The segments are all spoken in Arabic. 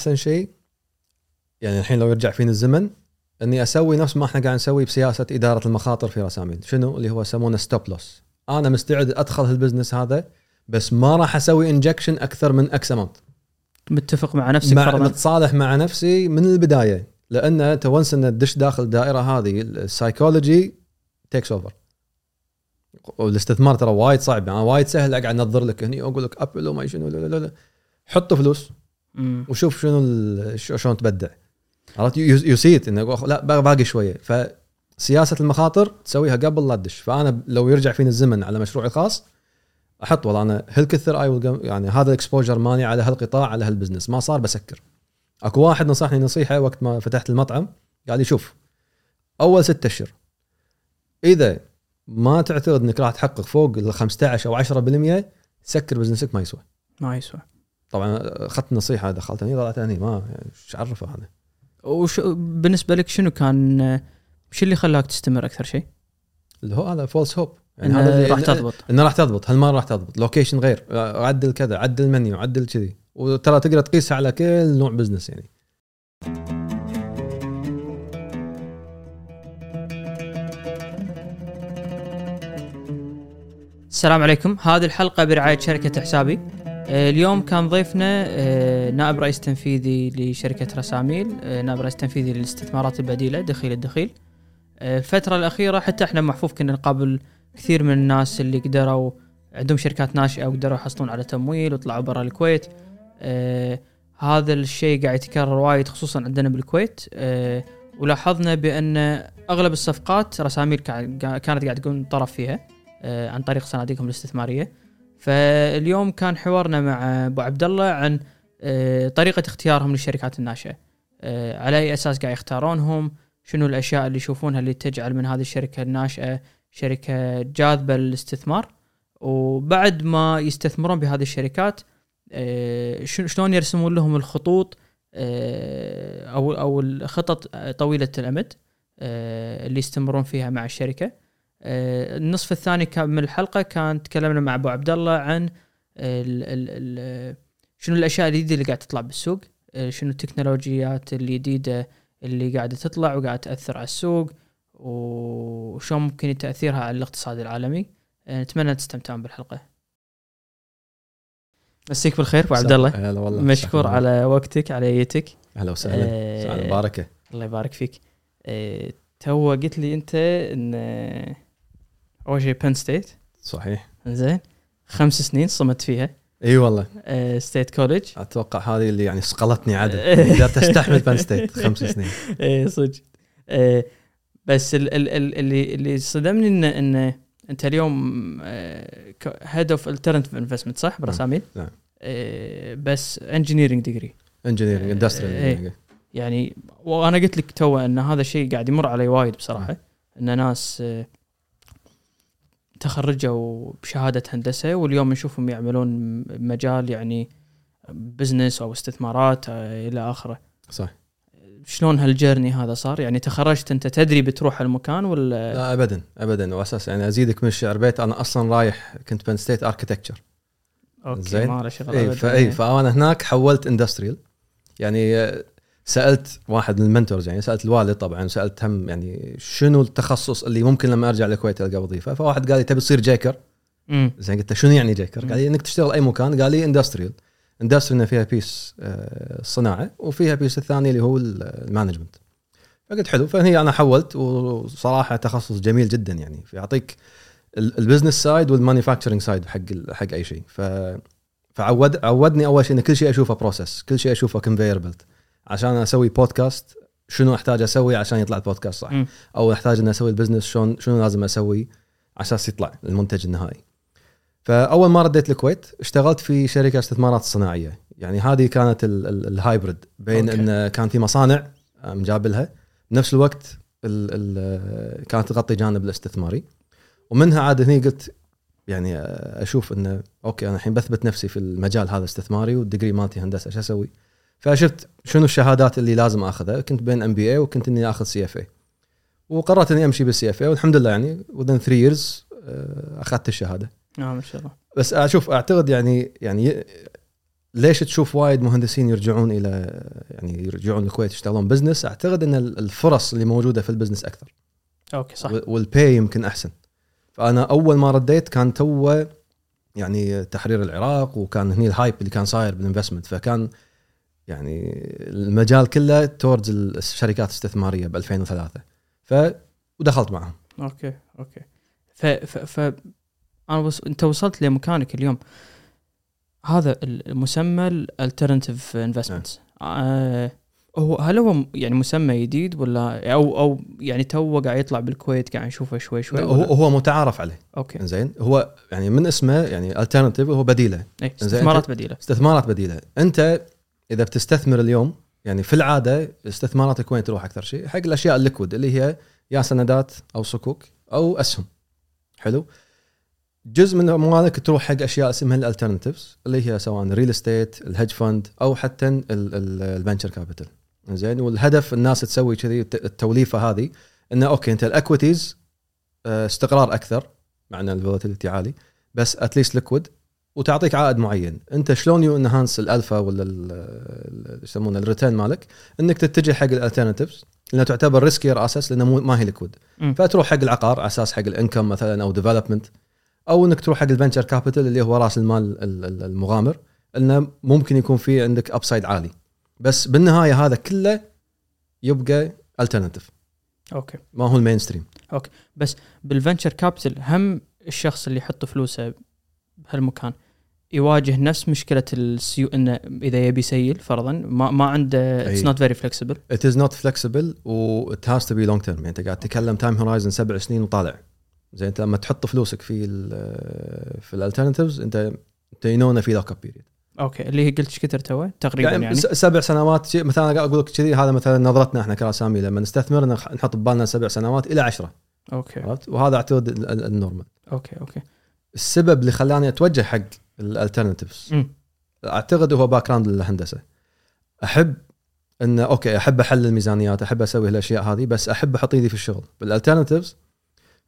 أحسن شيء يعني الحين لو يرجع فيني الزمن إني أسوي نفس ما إحنا قاعد نسوي بسياسة إدارة المخاطر في رسامين شنو؟ اللي هو يسمونه stop loss أنا مستعد أدخل هالبزنس هذا بس ما راح أسوي injection أكثر من X amount متفق مع نفسك مع. متصالح مع نفسي من البداية لأن أنت once إن تدش داخل الدائرة هذه ال psychology takes over والاستثمار ترى وايد صعب يعني وايد سهل أقعد أنظر لك هني واقول لك Apple وما شنو لا لا لا حط فلوس. مم. وشوف شنو شلون تبدع. عرفت؟ you said إنه لا با- باقي شوية. فسياسة المخاطر تسويها قبل لا تدش. فأنا لو يرجع فيني الزمن على مشروعي الخاص أحط والله أنا هالكثر اي يعني هذا ال exposure ماني على هالقطاع على هالبزنس ما صار بسكر. أكو واحد نصحني نصيحة وقت ما فتحت المطعم قال لي شوف أول ستة أشهر إذا ما تعتقد إنك راح تحقق فوق ال 15 أو 10% سكر business ك ما يسوى. ما يسوى. طبعا اخذت نصيحة دخلت هني طلعت هني ما يعني إيش عرفه هذا وش بالنسبة لك شنو كان شو اللي خلاك تستمر أكثر شيء؟ اللي هو هذا false hope يعني هذا اللي راح تضبط. إنه راح تضبط. هالمرة راح تضبط. location غير. عدل كذا عدل منيو عدل كذي. وترى تقدر تقيسها على كل نوع business يعني. السلام عليكم. هذه الحلقة برعاية شركة حسابي. آه، اليوم كان ضيفنا آه، نائب رئيس تنفيذي لشركة رساميل آه، نائب رئيس تنفيذي للاستثمارات البديلة دخيل الدخيل. آه، الفترة الأخيرة حتى إحنا محفوف كنا نقابل كثير من الناس اللي قدروا عندهم شركات ناشئة وقدروا يحصلون على تمويل وطلعوا برا الكويت. هذا الشيء قاعد يتكرر وايد خصوصا عندنا بالكويت. ولاحظنا بأن أغلب الصفقات رساميل كا- كانت قاعد تكون طرف فيها عن طريق صناديقهم الاستثمارية. فاليوم كان حوارنا مع أبو عبد الله عن آه، طريقة اختيارهم للشركات الناشئة. آه، على أي أساس قاعد يختارونهم؟ شنو الأشياء اللي يشوفونها اللي تجعل من هذه الشركة الناشئة شركة جاذبة للاستثمار؟ وبعد ما يستثمرون بهذه الشركات آه، شلون يرسمون لهم الخطوط أو أو الخطط طويلة الأمد اللي يستمرون فيها مع الشركة؟ النصف الثاني كان من الحلقة كان تكلمنا مع أبو عبد الله عن ال ال ال شنو الأشياء الجديدة اللي قاعد تطلع بالسوق آه، شنو التكنولوجيات الجديدة اللي قاعدة تطلع وقاعدة تأثر على السوق وشلون ممكن تأثيرها على الاقتصاد العالمي. آه، نتمنى تستمتعون بالحلقة. مسيك بالخير أبو عبد الله هلا والله. مشكور على وقتك على ايتك أهلا وسهلا. آه، سعد مباركة. الله يبارك فيك. آه، تو قلت لي أنت إن آه، أول شيء Penn State صحيح. زين. خمس سنين صمت فيها. إي والله. State College أتوقع هذه اللي يعني صقلتني عدل إذا تستحمل Penn State خمس سنين. إيه صدق. آه، بس ال- ال- ال- اللي اللي صدمني ان إن أنت اليوم head of alternative investment صح؟ برساميل؟ نعم. آه، بس engineering degree engineering. industrial يعني وأنا قلت لك تو إن هذا الشيء قاعد يمر علي وايد بصراحة. إن ناس آه، تخرجوا بشهادة هندسة واليوم نشوفهم يعملون مجال يعني business أو استثمارات آه، إلى آخره. صح. شلون هال journey هذا صار؟ يعني تخرجت أنت تدري بتروح المكان ولا؟ لا ابدا ابدا. وأساس يعني أزيدك من الشعر بيت أنا أصلا رايح كنت Penn State architecture okay زين. ما له شغل اي. فاي فأنا هناك حولت industrial يعني آه، سألت واحد من ال mentors يعني سألت الوالد طبعا سألت هم يعني شنو التخصص اللي ممكن لما أرجع الكويت ألقى وظيفة؟ فواحد قال لي تبي تصير جيكر. زين قلت له شنو يعني جيكر؟ قال لي إنك تشتغل أي مكان. قال لي industrial industrial فيها base آه، الصناعه وفيها base الثاني اللي هو ال- ال management فقلت حلو. فهي أنا حولت وصراحة تخصص جميل جدا يعني. فيعطيك ال- ال business side وال manufacturing side حق حق أي شيء. ف فعود عودني أول شيء إن كل شيء أشوفه process كل شيء أشوفه conveyor belt عشان أسوي بودكاست شنو أحتاج أسوي عشان يطلع البودكاست صح. أو أحتاج ان أسوي ال business شلون شنو لازم أسوي عشان يطلع المنتج النهائي فأول ما رديت الكويت اشتغلت في شركة استثمارات صناعية يعني هذه كانت ال- ال- ال hybrid بين okay. إن كان في مصانع آه، مجابلها بنفس الوقت ال ال كانت تغطي جانب الاستثماري ومنها عاد هني قلت يعني آه، أشوف إنه okay أنا الحين بثبت نفسي في المجال هذا الاستثماري وال degree مالتي هندسة إيش أسوي؟ فشفت شنو الشهادات اللي لازم آخذها. كنت بين MBA وكنت إني آخذ CFA وقررت إني أمشي بال CFA والحمد لله يعني within 3 years آه، أخذت الشهادة. آه ما شاء الله. بس أشوف أعتقد يعني يعني ليش تشوف وايد مهندسين يرجعون إلى يعني يرجعون الكويت يشتغلون business أعتقد إن الفرص اللي موجودة في ال business أكثر. okay صح. وال pay يمكن أحسن. فأنا أول ما رديت كان تو يعني تحرير العراق وكان هني ال hype اللي كان صاير بال investment فكان يعني المجال كله towards الشركات الاستثمارية ب 2003 ف ودخلت معهم. okay okay. ف ف, ف... أنا وص... أنت وصلت لمكانك اليوم. هذا المسمى ال alternative investments آه هو هل هو يعني مسمى جديد ولا أو أو يعني تو قاعد يطلع بالكويت قاعد نشوفه شوي شوي هو هو متعارف عليه. okay. زين هو يعني من اسمه يعني alternative هو بديلة. اي استثمارات بديلة. استثمارات بديلة. أنت إذا بتستثمر اليوم يعني في العادة استثماراتك وين تروح أكثر شيء؟ حق الأشياء ال liquid اللي هي يا سندات أو صكوك أو أسهم. حلو؟ جزء من أموالك تروح حق أشياء اسمها ال alternatives اللي هي سواء ال real estate ال hedge fund أو حتى ال venture capital زين؟ والهدف الناس تسوي كذي التوليفة هذه إنه okay أنت ال equities آه، استقرار أكثر مع ان ال volatility عالي بس at least liquid وتعطيك عائد معين. انت شلون you enhance ال alpha ولا يسمونه ال return مالك؟ انك تتجه حق ال alternatives لانها تعتبر riskier أساس لأنه ما هي liquid فتروح حق العقار على أساس حق ال income مثلا أو development أو إنك تروح حق ال venture capital اللي هو رأس المال المغامر. انه ممكن يكون في عندك upside عالي. بس بالنهاية هذا كله يبقى alternative okay. ما هو المين ستريم أوكي. بس بال venture capital هم الشخص اللي يحط فلوسه بهالمكان يواجه نفس مشكلة السيو إنه إذا يبي يسيل فرضا ما ما عنده اتس نوت فيري فلكسبل ات از نوت فلكسبل و ات هاز تو بي لونج تيرم يعني أنت قاعد تتكلم time horizon سبع سنين وطالع. زين أنت لما تحط فلوسك في ال في ال alternatives انت أنت في لوك اب بيريد أوكي اللي هي قلت إيش كثر تو تقريبا يعني, يعني. سبع سنوات مثلا أقول لك كذي هذا مثلا نظرتنا إحنا كرساميل لما نستثمر نحط ببالنا سبع سنوات إلى عشرة. Okay. عرفت؟ وهذا أعتقد ال normal. Okay okay. السبب اللي خلاني أتوجه حق ال alternatives أعتقد هو background الهندسه أحب إن okay أحب احل الميزانيات أحب أسوي هالأشياء هذه بس أحب أحط إيدي في الشغل. بال alternatives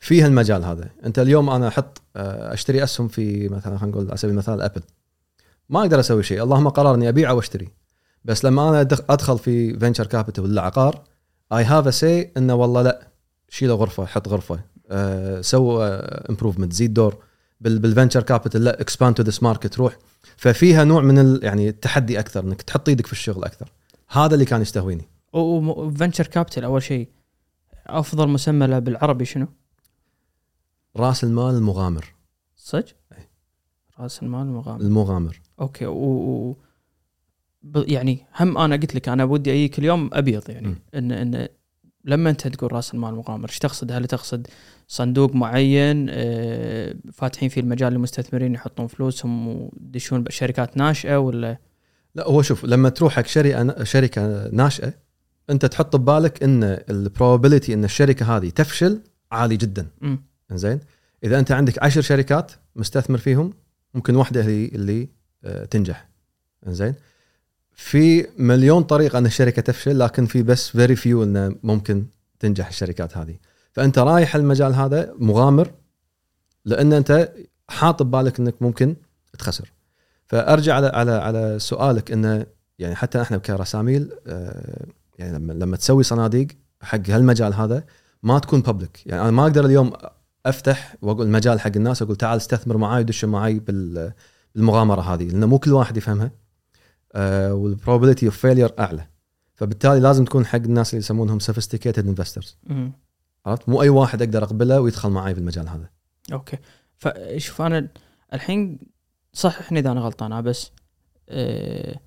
فيها المجال هذا. أنت اليوم أنا أحط آه، أشتري أسهم في مثلا خلينا نقول على سبيل المثال أبل. ما أقدر أسوي شيء. اللهم قرار إني أبيع أو أشتري. بس لما أنا أدخل في venture capital ولا عقار I have a say إنه والله لأ شيل غرفة حط غرفة أه سو improvement زيد دور. بال venture capital لا expand to this market روح. ففيها نوع من يعني التحدي أكثر إنك تحط إيدك في الشغل أكثر. هذا اللي كان يستهويني. و venture capital أول شيء أفضل مسمى له بالعربي شنو؟ راس المال المغامر. صدق؟ راس المال المغامر. المغامر. okay و, و... يعني هم أنا قلت لك أنا ودي اجيك اليوم أبيض يعني م. ان إن لما انت تقول راس المال المغامر إيش تقصد؟ هل تقصد صندوق معين آه، فاتحين فيه المجال للمستثمرين يحطون فلوسهم ويدشون بشركات ناشئة ولا؟ لا هو شوف لما تروح حق شركه شركة ناشئة انت تحط ببالك إن البروبابيلتي إن الشركة هذه تفشل عالي جدا. زين إذا أنت عندك عشر شركات مستثمر فيهم ممكن واحدة هي اللي آه، تنجح زين في مليون طريقة أن الشركة تفشل لكن في بس very few إنه ممكن تنجح الشركات هذه. فأنت رايح المجال هذا مغامر لأن أنت حاط ببالك إنك ممكن تخسر. فأرجع على على على سؤالك إنه يعني حتى إحنا كرساميل آه، يعني لما لما تسوي صناديق حق هالمجال هذا ما تكون public يعني أنا ما أقدر اليوم أفتح وأقول المجال حق الناس أقول تعال استثمر معي ودش معي بالمغامرة هذه لأن مو كل واحد يفهمها. وال probability of failure أعلى. فبالتالي لازم تكون حق الناس اللي يسمونهم sophisticated investors عرفت؟ مو أي واحد أقدر أقبله ويدخل معي بالمجال هذا. Okay. فشوف أنا الحين صححني إذا أنا غلطان بس آه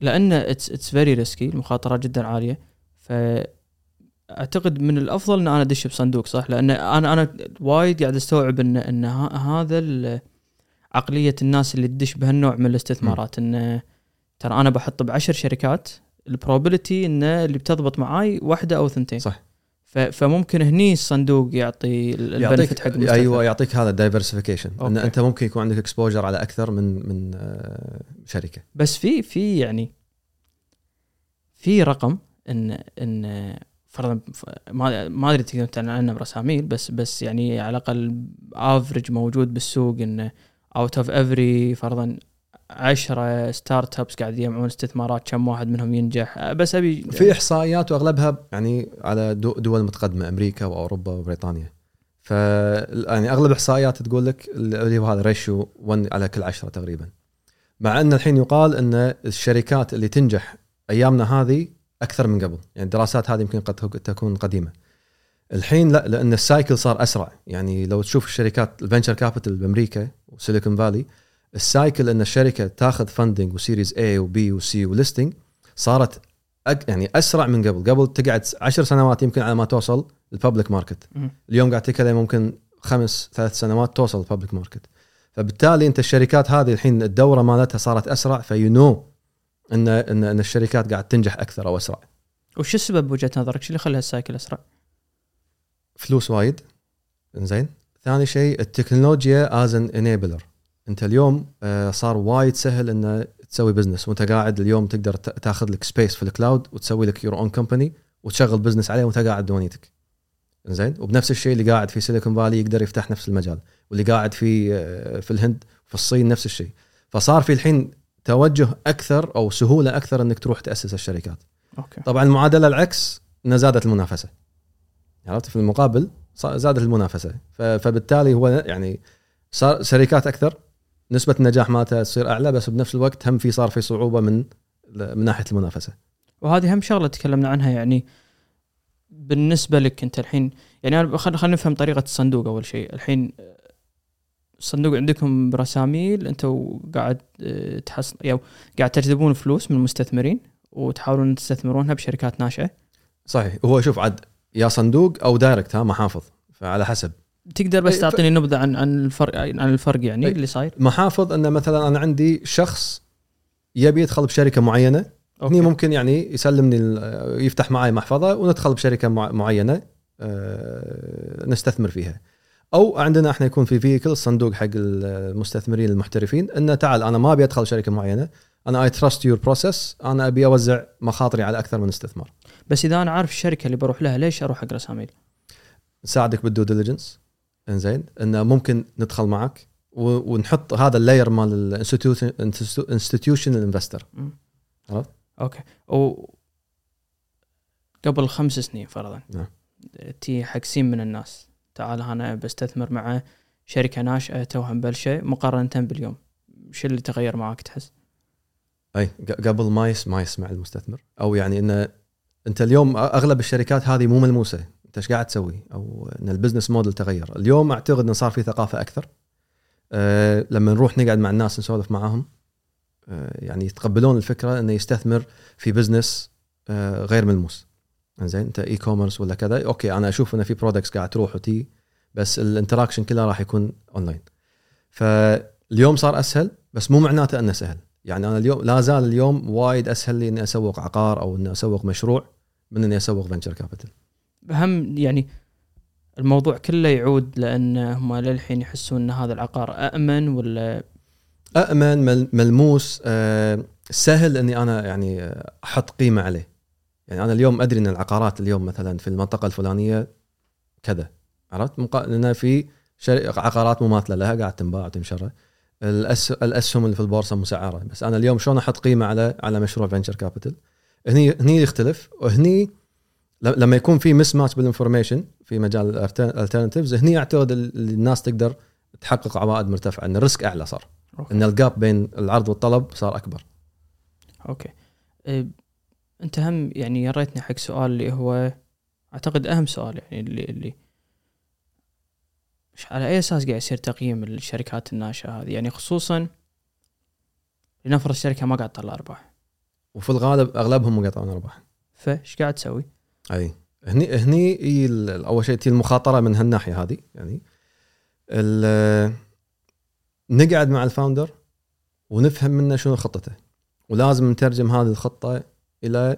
لأن it's it's very risky المخاطره جدا عالية. ف اعتقد من الأفضل إن أنا أدش بصندوق صح؟ لأن أنا أنا وايد قاعد أستوعب ان إن هذا عقلية الناس اللي تدش بهالنوع من الاستثمارات. إن ترى أنا بحط بعشر شركات ال probability انه اللي بتضبط معاي واحدة أو ثنتين. صح. فممكن هني الصندوق يعطي ال benefit حق المستثمر أيوه يعطيك هذا ال diversification إن أنت ممكن يكون عندك exposure على أكثر من من آه، شركة. بس في في يعني في رقم إن إن فرضا ما ما أدري تقدر تعلن عنه برساميل بس بس يعني على الأقل average موجود بالسوق انه out of every فرضا 10 startups قاعد يجمعون استثمارات كم واحد منهم ينجح. آه، بس أبي في إحصائيات وأغلبها يعني على دو- دول متقدمة أمريكا وأوروبا وبريطانيا. ف يعني أغلب الاحصائيات تقول لك اللي هو هذا ratio 1 على كل 10 تقريبا. مع أن الحين يقال أن الشركات اللي تنجح أيامنا هذه أكثر من قبل. يعني الدراسات هذه يمكن قد تكون قديمة. الحين لا لأن ال cycle صار أسرع. يعني لو تشوف الشركات ال venture capital بأمريكا وسيليكون فالي ال cycle ان الشركة تاخذ فندنج وسيريز اي وبي وسي وليستنج صارت أك يعني أسرع من قبل. قبل تقعد عشر سنوات يمكن على ما توصل ال public market. اليوم قاعد تتكلم ممكن خمس ثلاث سنوات توصل ال public market فبالتالي أنت الشركات هذه الحين الدورة مالتها صارت أسرع ف you know ان ان إن الشركات قاعد تنجح أكثر أو أسرع. وش السبب بوجهة نظرك؟ شو اللي يخلي ال cycle أسرع؟ فلوس وايد. زين ثاني شيء التكنولوجيا is an enabler انت اليوم آه، صار وايد سهل إنه تسوي business وأنت قاعد اليوم تقدر تاخذ لك space في ال cloud وتسوي لك your own company وتشغل business عليه وأنت قاعد دونيتك زين وبنفس الشيء اللي قاعد في سيليكون فالي يقدر يفتح نفس المجال واللي قاعد في آه، في الهند في الصين نفس الشيء. فصار في الحين توجه أكثر أو سهولة أكثر إنك تروح تأسس الشركات. أوكي. طبعا المعادلة العكس ان زادت المنافسة. عرفت؟ في المقابل زادت المنافسة. فبالتالي هو يعني صار شركات أكثر نسبة النجاح مالتها تصير أعلى بس بنفس الوقت هم في صار في صعوبة من من ناحية المنافسة. وهذه هم شغلة تكلمنا عنها يعني بالنسبة لك أنت الحين يعني أنا خلينا نفهم طريقة الصندوق أول شيء. الحين الصندوق عندكم برساميل أنتم قاعد آه، تحصل يعني قاعد تجذبون فلوس من المستثمرين وتحاولون تستثمرونها بشركات ناشئة؟ صحيح. هو شوف عاد يا صندوق أو دايركت ها محافظ. فعلى حسب. تقدر بس ف- تعطيني نبذة عن عن الفرق عن الفرق يعني أي. اللي صاير محافظ أن مثلا أنا عندي شخص يبي يدخل بشركة معينة هني ممكن يعني يسلمني يفتح معي محفظة وندخل بشركة مع- معينة آه، نستثمر فيها أو عندنا إحنا يكون في vehicle الصندوق حق المستثمرين المحترفين إنه تعال أنا ما أبي أدخل شركة معينة أنا I trust your process أنا أبي أوزع مخاطري على أكثر من استثمار بس إذا أنا عارف الشركة اللي بروح لها ليش أروح حق رساميل؟ نساعدك بال due diligence إنزين انه ممكن ندخل معك ونحط هذا ال layer مال ال institutional investor. عرفت؟ okay و قبل خمس سنين فرضا نعم. تي حق سين من الناس تعال أنا بستثمر مع شركة ناشئة توها مبلشة مقارنة باليوم شو اللي تغير معك تحس؟ أي قبل ما يس ما يسمع المستثمر أو يعني إنه أنت اليوم أغلب الشركات هذه مو ملموسة انت إيش قاعد تسوي؟ أو إن ال business model تغير. اليوم أعتقد انه صار في ثقافة أكثر. أه لما نروح نقعد مع الناس نسولف معاهم أه يعني يتقبلون الفكرة إنه يستثمر في business أه غير ملموس. زين أنت e-commerce ولا كذا. okay أنا أشوف إنه في products قاعد تروح وتي بس ال interaction كله راح يكون اونلاين فاليوم صار أسهل بس مو معناته إنه سهل. يعني أنا اليوم لا زال اليوم وايد أسهل لي إني أسوق عقار أو إني أسوق مشروع من إني أسوق venture capital هم يعني الموضوع كله يعود لأن هم للحين يحسون إن هذا العقار امن ولا امن مل- ملموس آه، سهل إني أنا يعني أحط قيمة عليه. يعني أنا اليوم أدري إن العقارات اليوم مثلا في المنطقة الفلانية كذا عرفت؟ لأن في عقارات مماثله لها قاعد تنباع وتنشرى الأس... الأسهم اللي في البورصة مسعرة. بس أنا اليوم شلون أحط قيمة على على مشروع فنشر كابيتال هني هني يختلف وهني لما يكون في mismatch بال information في مجال ال alternatives هني أعتقد ال- الناس تقدر تحقق عوائد مرتفعة إن ال risk أعلى صار okay. إن ال gap بين العرض والطلب صار أكبر. okay. إيه، أنت هم يعني يريتني حق سؤال اللي هو أعتقد أهم سؤال يعني اللي اللي مش على أي أساس قاعد يصير تقييم الشركات الناشئة هذه؟ يعني خصوصا لنفرض الشركة ما قاعد تطلع أرباح. وفي الغالب أغلبهم ما يطلعون أرباح. فايش قاعد تسوي؟ أي. هني هني أول شيء تي المخاطرة من هالناحية هذه يعني. نقعد مع ال founder ونفهم منه شنو خطته ولازم نترجم هذه الخطة إلى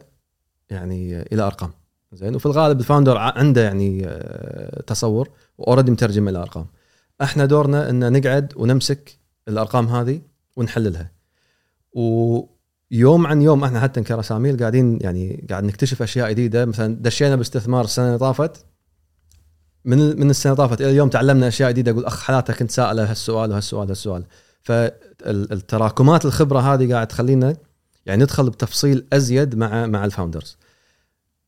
يعني إلى أرقام. زين؟ وفي الغالب ال founder عنده يعني آه، تصور و already مترجم إلى أرقام. إحنا دورنا إن نقعد ونمسك الأرقام هذه ونحللها. ويوم عن يوم إحنا حتى كرساميل قاعدين يعني قاعد نكتشف أشياء جديدة. مثلا دشينا باستثمار السنة اللي طافت. من من السنة اللي طافت إلى اليوم تعلمنا أشياء جديدة. أقول أخ حالاتها كنت سائلة هالسؤال وهالسؤال وهالسؤال. فالتراكمات الخبرة هذه قاعد تخلينا يعني ندخل بتفصيل أزيد مع مع ال founders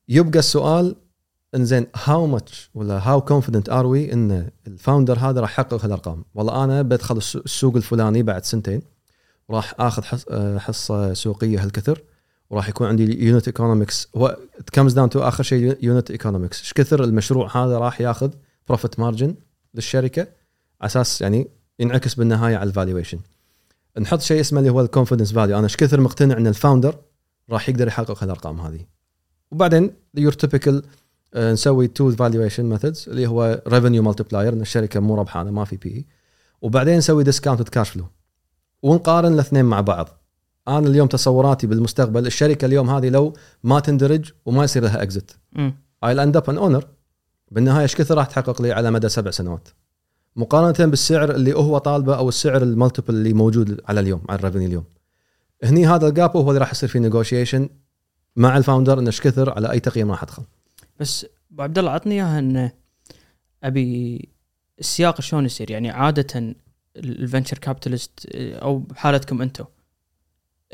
يبقى السؤال إنزين how much ولا how confident are we إن ال founder هذا راح يحقق هالأرقام؟ والله أنا بدخل الس- السوق الفلاني بعد سنتين. وراح آخذ آه، حصة سوقية هالكثر وراح يكون عندي unit economics هو comes down to آخر شيء unit economics إيش كثر المشروع هذا راح ياخذ profit margin للشركة؟ على أساس يعني ينعكس بالنهاية على ال valuation نحط شيء اسمه اللي هو ال confidence value أنا إيش كثر مقتنع إن ال founder راح يقدر يحقق هالأرقام هذه؟ وبعدين your typical نسوي two valuation methods اللي هو revenue multiplier إن الشركة مو ربحانة ما في P وبعدين نسوي discounted cash flow ونقارن الاثنين مع بعض. أنا اليوم تصوراتي بالمستقبل الشركة اليوم هذه لو ما تندرج وما يصير لها exit. I'll end up an owner بالنهاية إيش كثر راح تحقق لي على مدى سبع سنوات؟ مقارنة بالسعر اللي هو طالبه أو السعر ال multiple اللي موجود على اليوم على ال revenue اليوم. هني هذا ال gap هو اللي راح يصير فيه negotiation مع ال founder انه إيش كثر على أي تقييم راح أدخل. بس أبو عبد الله عطني إياها إنه أبي السياق شلون يصير؟ يعني عادة ال venture capitalist أو بحالتكم أنتم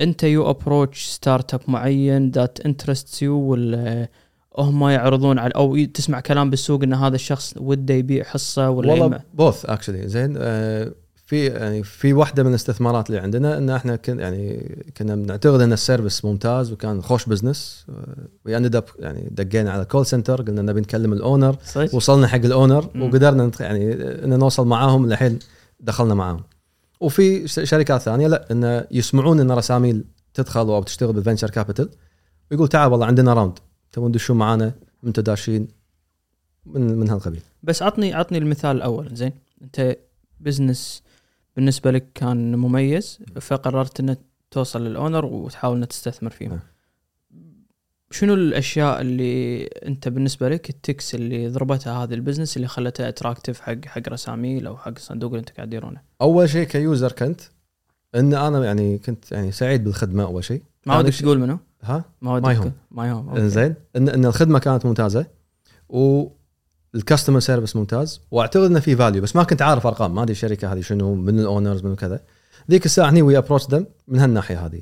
انت you approach startup معين that interests you ولا هم يعرضون على أو تسمع كلام بالسوق إن هذا الشخص وده يبيع حصة ولا والله both actually زين آه، في يعني في واحدة من الاستثمارات اللي عندنا إن إحنا كن يعني كنا بنعتقد إن ال service ممتاز وكان خوش business we ended up يعني دقينا على call center قلنا نبي نكلم ال owner؟ وصلنا حق ال owner. وقدرنا يعني إن نوصل معاهم للحين دخلنا معاهم. وفي شركات ثانية لا انه يسمعون إن رساميل تدخل أو تشتغل بال venture capital ويقول تعال والله عندنا round تبون تدشون معانا أنتم داشين من من هالقبيل. بس عطني عطني المثال الأول زين. أنت business بالنسبة لك كان مميز فقررت إنك توصل لل owner وتحاول إنك تستثمر فيه نعم. شنو الأشياء اللي أنت بالنسبة لك ال ticks اللي ضربتها هذه ال business اللي خلتها attractive حق حق رساميل أو حق الصندوق اللي أنت قاعد تديرونه أول شيء ك user كنت إن أنا يعني كنت يعني سعيد بالخدمة أول شيء ما يعني ودك ش- تقول منو؟ ها ما ودك ماي هوم. ماي هوم. إنزين ان إن الخدمة كانت ممتازة وال customer service ممتاز وأعتقد إنه في value بس ما كنت عارف أرقام ما أدري الشركة هذه شنو من ال owners من كذا ذيك الساعة هني we approach them من هالناحية هذه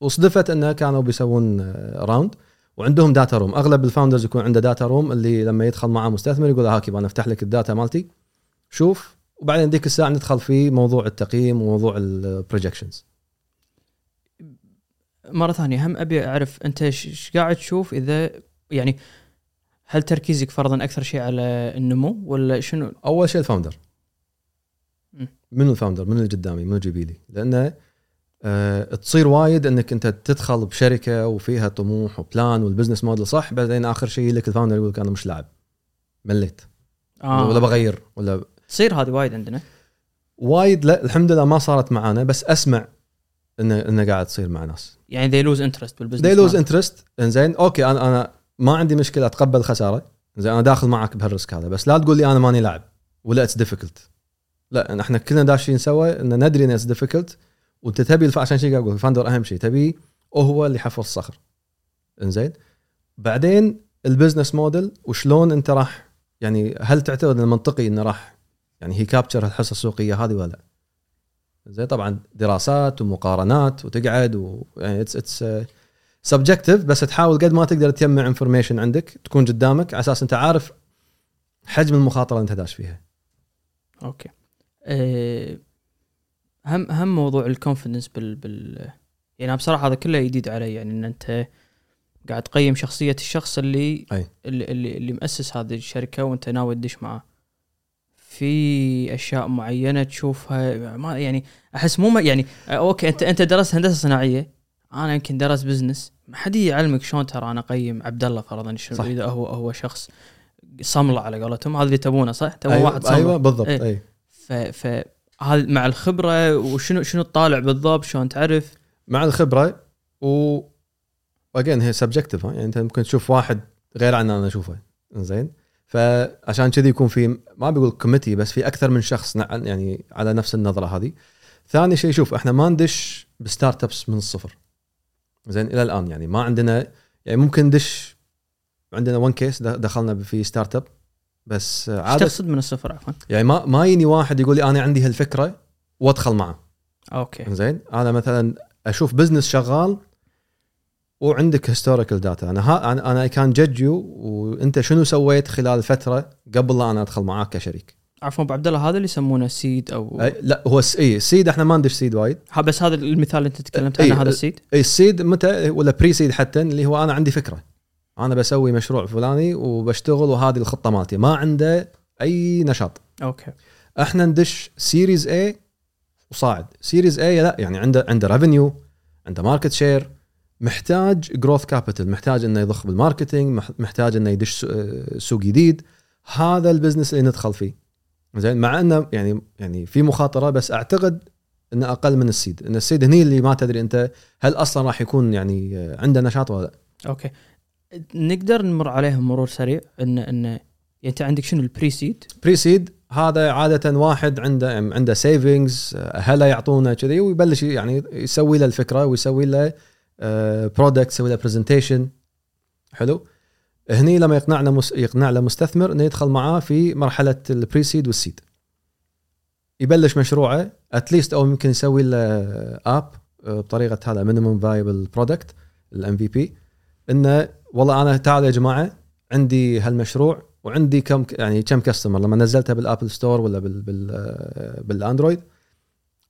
وصدفت إنه كانوا بيسوون round وعندهم data room أغلب ال founders يكون عنده data room اللي لما يدخل معاه مستثمر يقول هاكي أنا أفتح لك ال data مالتي. شوف وبعدين ذيك الساعة ندخل في موضوع التقييم وموضوع ال projections مرة ثانية هم أبي أعرف أنت إيش قاعد تشوف إذا يعني هل تركيزك فرضا أكثر شيء على النمو ولا شنو؟ أول شيء ال founder مم. من ال founder من اللي قدامي؟ من يجيبي لي لأنه تصير وايد إنك أنت تدخل بشركة وفيها طموح و plan وال business model صح بعدين آخر شيء لك ال founder يقول لك أنا مش لاعب مليت. آه. ولا بغير ولا تصير هذه وايد عندنا. وايد لا الحمد لله ما صارت معانا بس أسمع انه إنه قاعد تصير مع ناس. يعني they lose interest بال business lose مالك. interest. إنزين okay أنا أنا ما عندي مشكلة أتقبل خسارة. زين أنا داخل معك بهال risk هذا بس لا تقول لي أنا ماني لاعب ولا it's difficult لا إحنا كلنا داشين سوا إن ندري إن it's difficult وانت تبي. عشان شيء أقول ال founder أهم شيء. تبي هو اللي يحفر الصخر. إنزين؟ بعدين ال business model وشلون انت راح يعني هل تعتقد إنه منطقي إنه راح يعني he capture الحصة السوقية هذه ولا لا؟ زين طبعا دراسات ومقارنات وتقعد و يعني it's it's subjective بس تحاول قد ما تقدر تجمع information عندك تكون قدامك على أساس أنت عارف حجم المخاطرة اللي أنت داش فيها. okay. أه هم هم موضوع ال confidence بال بال يعني بصراحة هذا كله جديد علي يعني إن أنت قاعد تقيم شخصية الشخص اللي أي. اللي اللي, اللي مؤسس هذه الشركة وأنت ناوي تدش معاه في أشياء معينة تشوفها ما يعني أحس مو يعني آه، okay انت أنت درست هندسة صناعية أنا يمكن درست business ما حد يعلمك شلون ترى أنا أقيم عبد الله فرضا شنو. إذا هو هو شخص صملة على قولتهم هذا اللي تبونه صح؟ تبون أيوة واحد صملة أيوه بالضبط أي. أي ف ف هذا مع الخبرة وشنو شنو تطالع بالضبط؟ شلون تعرف؟ مع الخبرة و again هي subjective يعني أنت ممكن تشوف واحد غير عن أنا أشوفه. زين؟ فعشان كذي يكون في ما بقول committee بس في أكثر من شخص يعني على نفس النظرة هذه. ثاني شيء شوف إحنا ما ندش ب startups من الصفر. زين؟ إلى الآن يعني ما عندنا يعني ممكن ندش عندنا one case دخلنا في startup بس عاده تقصد من الصفر عفوا؟ يعني ما ما يجيني واحد يقول لي أنا عندي هالفكرة وأدخل معه. Okay. زين؟ أنا مثلا أشوف business شغال وعندك historical data أنا ها أنا أنا can judge you وأنت شنو سويت خلال فترة قبل لا أنا أدخل معاك كشريك. عفوا أبو عبد الله هذا اللي يسمونه seed أو أي لا هو الس- اي ال seed إحنا ما ندش seed وايد. ها بس هذا المثال اللي أنت تكلمت إيه، عنه هذا السيد اي السيد متى؟ ولا pre-seed حتى اللي هو أنا عندي فكرة. أنا بسوي مشروع فلاني وبشتغل وهذه الخطة مالتي. ما عنده أي نشاط. Okay. إحنا ندش Series A وصاعد. Series A لا يعني عنده عنده revenue عنده market share محتاج growth capital محتاج إنه يضخ بال marketing مح- محتاج إنه يدش آه، سوق جديد. هذا ال business اللي ندخل فيه. زين مع إنه يعني يعني في مخاطرة بس أعتقد إنه أقل من ال seed. إن ال seed هني اللي ما تدري أنت هل أصلا راح يكون يعني آه، عنده نشاط ولا لا. Okay. نقدر نمر عليهم مرور سريع ان ان يعني أنت عندك شنو ال pre-seed pre-seed هذا عادة واحد عنده عنده savings اهله يعطونه كذي ويبلش يعني يسوي له الفكرة ويسوي له product يسوي له presentation حلو؟ هني لما يقنعنا. يقنع له مستثمر إنه يدخل معاه في مرحلة ال pre-seed وال seed يبلش مشروعه at least أو يمكن يسوي له app بطريقة هذا minimum viable product ال MVP انه والله أنا تعالوا يا جماعة عندي هالمشروع وعندي كم يعني كم customer لما نزلتها بال Apple Store ولا بال بال بال Android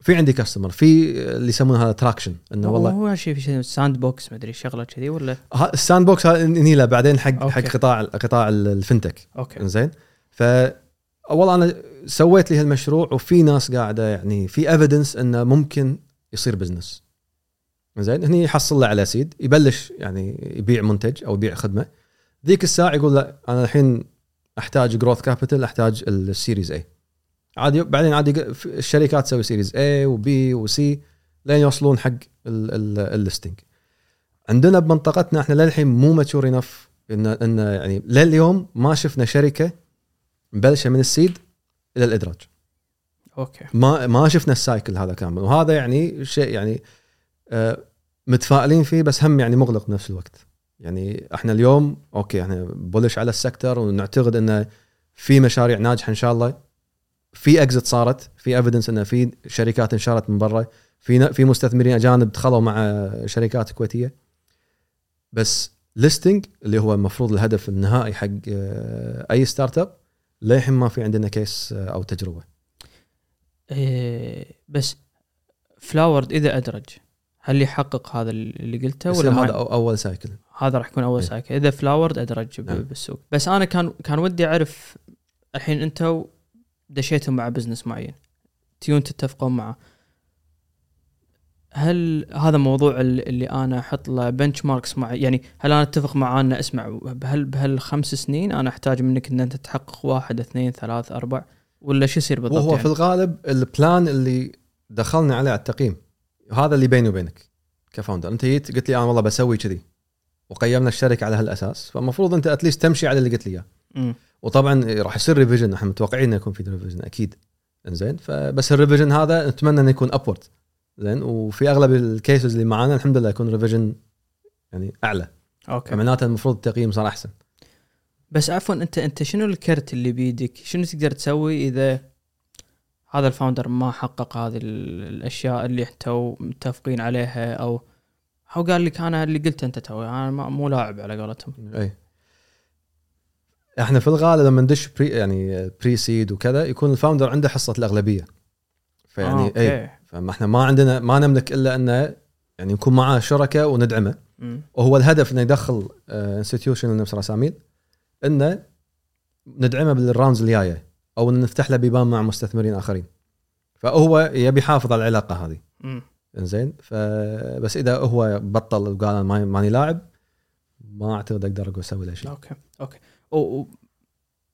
في عندي customer في اللي يسمونه هذا traction انه والله هو شيء sandbox ما أدري شغلة كذي ولا؟ ال sandbox هذا نيله بعدين حق okay. حق قطاع قطاع ال fintech okay. زين ف والله أنا سويت لي هالمشروع وفي ناس قاعدة يعني في evidence إنه ممكن يصير business زين هني يحصل له على seed يبلش يعني يبيع منتج أو يبيع خدمة. ذيك الساعة يقول لا أنا الحين أحتاج growth capital أحتاج ال Series A عادي بعدين عادي الشركات تسوي Series A و B و C لين يوصلون حق ال listing عندنا بمنطقتنا إحنا للحين مو mature enough ان إن يعني لليوم ما شفنا شركة مبلشة من ال seed إلى الإدراج. okay. ما ما شفنا ال cycle هذا كامل وهذا يعني شيء يعني متفائلين فيه بس هم يعني مغلق بنفس الوقت. يعني إحنا اليوم okay إحنا bullish على ال sector ونعتقد إنه في مشاريع ناجحة إن شاء الله. في exit صارت في evidence إنه في شركات انشرت من برا. في في مستثمرين أجانب دخلوا مع شركات كويتية. بس listing اللي هو المفروض الهدف النهائي حق آه، أي startup للحين ما في عندنا case آه، أو تجربة. إيه بس فلاورد إذا أدرج. هل يحقق هذا اللي قلته ولا هذا أو- أول cycle. هذا راح يكون أول إيه. cycle. إذا فلاورد ادرج نعم. بالسوق. بس أنا كان كان ودي أعرف الحين أنتم دشيتوا مع business معين. تيون تتفقون معه. هل هذا موضوع ال- اللي أنا أحط له benchmarks مع يعني هل أنا أتفق معاه انه أسمع؟ بهال بهالخمس سنين أنا أحتاج منك إن أنت تحقق واحد اثنين ثلاث أربع؟ ولا شو يصير بالضبط وهو يعني؟ في الغالب ال plan اللي دخلنا عليه على التقييم. هذا اللي بيني وبينك ك founder. أنت جيت قلت لي أنا والله بسوي كذي. وقيمنا الشركة على هالأساس. فالمفروض أنت at least تمشي على اللي قلت لي إياه. وطبعا راح يصير revision إحنا متوقعين إنه يكون في revision أكيد. إنزين. فبس ال revision هذا نتمنى إنه يكون upward زين وفي أغلب ال cases اللي معانا الحمد لله يكون revision يعني أعلى. okay. فمعناته المفروض التقييم صار أحسن. بس عفوا أنت أنت شنو الكرت اللي بيدك؟ شنو تقدر تسوي إذا هذا ال founder ما حقق هذه ال- الأشياء اللي أنتوا متفقين عليها أو أو قال لك أنا اللي قلت أنت توي أنا مو لاعب على قولتهم. اي إحنا في الغالب لما ندش pre يعني pre-seed وكذا يكون ال founder عنده حصة الأغلبية. فيعني آه، اي فما إحنا ما عندنا ما نملك إلا إنه يعني نكون معاه شركاء وندعمه. وهو الهدف إنه يدخل institution نفس راساميل إنه ندعمه بال rounds اللي جاية أو إن نفتح له بيبان مع مستثمرين آخرين. فهو يبي يحافظ على العلاقة هذه. إنزين؟ فبس إذا هو بطل وقال أنا ما- ماني لاعب ما أعتقد أقدر أسوي له شيء. okay okay. و- و-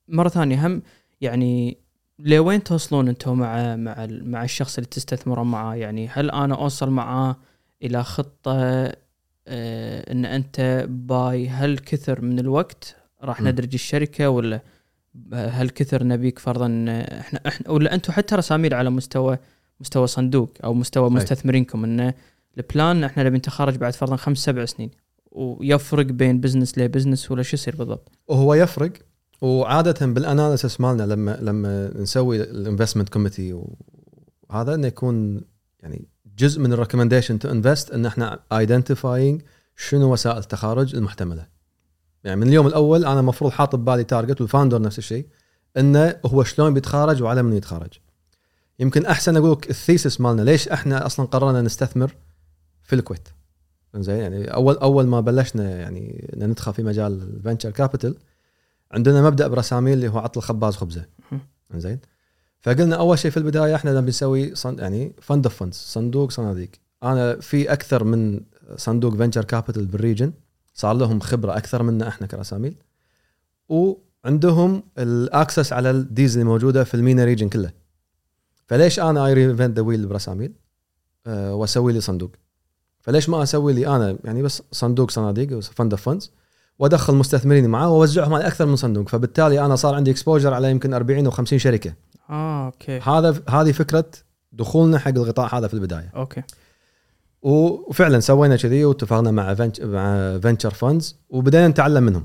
مرة ثانية هم يعني لوين توصلون أنتم مع مع مع الشخص اللي تستثمرون معاه؟ يعني هل أنا أوصل معاه إلى خطة آه إن أنت by هل كثر من الوقت راح. ندرج الشركة ولا هل كثر نبيك فرضا إحنا إحنا ولا أنتم حتى رساميل على مستوى مستوى صندوق أو مستوى أي. مستثمرينكم انه ال plan إحنا نبي نتخرج بعد فرضا خمس سبع سنين ويفرق بين business ل business ولا شو يصير بالضبط؟ وهو يفرق وعادة بال analysis مالنا لما لما نسوي ال investment committee وهذا إنه يكون يعني جزء من ال recommendation to invest إن إحنا identifying شنو وسائل التخارج المحتملة يعني من اليوم الأول أنا المفروض حاط ببالي target وال founder نفس الشيء إنه هو شلون بيتخارج وعلى من يتخارج. يمكن أحسن أقول لك ال thesis مالنا ليش إحنا أصلا قررنا نستثمر في الكويت؟ زين يعني اول أول ما بلشنا يعني ندخل في مجال ال venture capital عندنا مبدأ برساميل اللي هو عط الخباز خبزه. زين فقلنا أول شيء في البداية إحنا بنسوي صن يعني fund of funds صندوق صناديق. أنا في أكثر من صندوق venture capital بال region صار لهم خبرة أكثر منا إحنا كرساميل وعندهم ال access على ال deals اللي موجودة في ال MENA region كله فليش أنا I reinvent the wheel برساميل أه وأسوي لي صندوق. فليش ما أسوي لي أنا؟ يعني بس صندوق صناديق fund of funds وأدخل مستثمرين معاه وأوزعهم على أكثر من صندوق. فبالتالي أنا صار عندي exposure على يمكن 40 أو 50 شركة. آه okay. هذا هذه فكرة دخولنا حق القطاع هذا في البداية. okay. وفعلا سوينا كذي واتفقنا مع مع venture funds وبدينا نتعلم منهم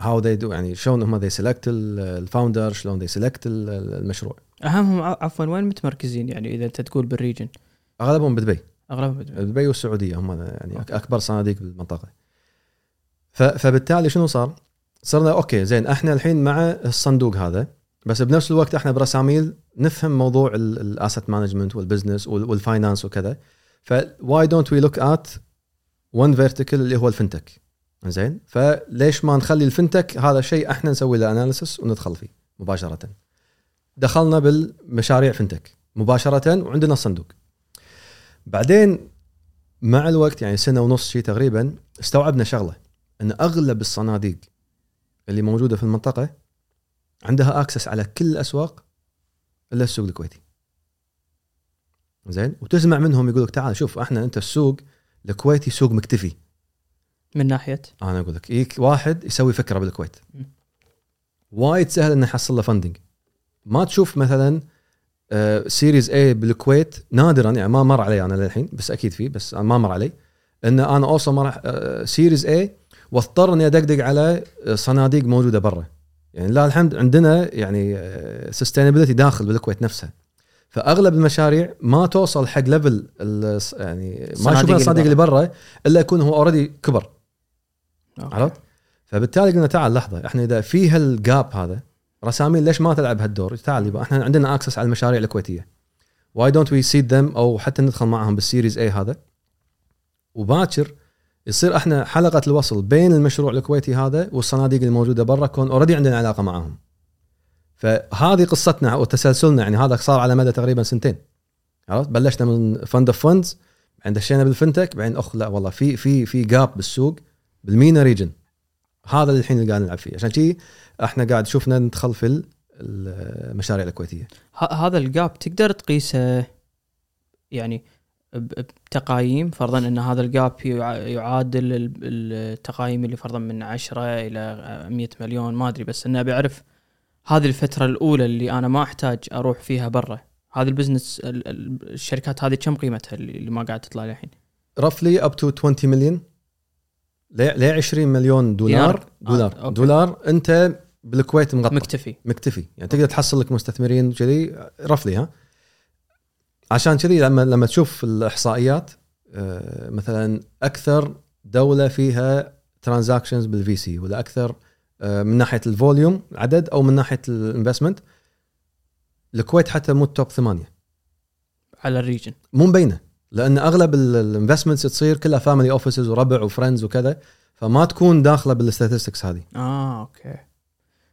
how they do يعني شلون هم they select ال founder شلون they select المشروع أهمهم عفوا وين متمركزين يعني إذا أنت تقول بال region أغلبهم بدبي أغلبهم بدبي. دبي والسعودية هم يعني okay. أكبر صناديق بالمنطقة ف- فبالتالي شنو صار؟ صرنا okay زين إحنا الحين مع الصندوق هذا بس بنفس الوقت إحنا برساميل نفهم موضوع ال asset management وال business وال finance وكذا ف why don't we look at one vertical اللي هو ال fintech زين فليش ما نخلي ال fintech هذا شيء إحنا نسوي له analysis وندخل فيه مباشرة. دخلنا بالمشاريع fintech مباشرة وعندنا الصندوق. بعدين مع الوقت يعني سنة ونص شيء تقريبا استوعبنا شغلة إن أغلب الصناديق اللي موجودة في المنطقة عندها access على كل الأسواق إلا السوق الكويتي. زين؟ وتسمع منهم يقول لك تعال شوف إحنا انت السوق الكويتي سوق مكتفي. من ناحية؟ أنا أقول لك يجيك واحد يسوي فكرة بالكويت. وايد سهل إنه يحصل له funding ما تشوف مثلا series A بالكويت نادرا يعني ما مر علي أنا للحين بس أكيد في بس ما مر علي. إن أنا اوصل مر series A واضطر اني أدقدق على آه، صناديق موجودة برا. يعني لله الحمد عندنا يعني sustainability داخل بالكويت نفسها. فأغلب المشاريع ما توصل حق level يعني ما يشوفون الصناديق اللي برا إلا يكون هو already كبر. عرفت؟ فبالتالي قلنا تعال لحظة إحنا إذا في هال gap هذا رساميل ليش ما تلعب هالدور؟ تعال يبقى إحنا عندنا access على المشاريع الكويتية. why don't we seed them أو حتى ندخل معهم بال series A هذا وباكر يصير إحنا حلقة الوصل بين المشروع الكويتي هذا والصناديق الموجودة برا كون already عندنا علاقة معاهم. فهذه قصتنا وتسلسلنا يعني هذا صار على مدى تقريبا سنتين. عرفت؟ بلشنا من fund of funds بعدين دشينا بال fintech بعدين أخ لا والله في في في gap بالسوق بال MENA region هذا اللي الحين اللي قاعد نلعب فيه عشان شي إحنا قاعد شفنا ندخل في ال- المشاريع الكويتية ه- هذا ال gap تقدر تقيسه يعني بتقايم فرضا إن هذا ال gap يع- يعادل ال- التقايم اللي فرضا من 10 إلى 100 مليون ما أدري بس اني ابي اعرف هذه الفترة الأولى اللي أنا ما أحتاج أروح فيها برا. هذا ال business ال- ال- الشركات هذه كم قيمتها اللي ما قاعد تطلع الحين roughly up to 20 مليون ل 20 مليون دولار. دينار؟ دولار. آه،. دولار. أنت بالكويت مغطى مكتفي. مكتفي. يعني تقدر تحصل لك مستثمرين كذي roughly ها. عشان كذي لما لما تشوف الإحصائيات آه، مثلا أكثر دولة فيها transactions بال VC ولا أكثر آه، من ناحية ال volume عدد أو من ناحية ال investment الكويت حتى مو top ثمانية. على ال region. مو مبينة لأن أغلب ال investments تصير كلها family offices وربع و friends وكذا فما تكون داخلة بال statistics هذه. آه okay.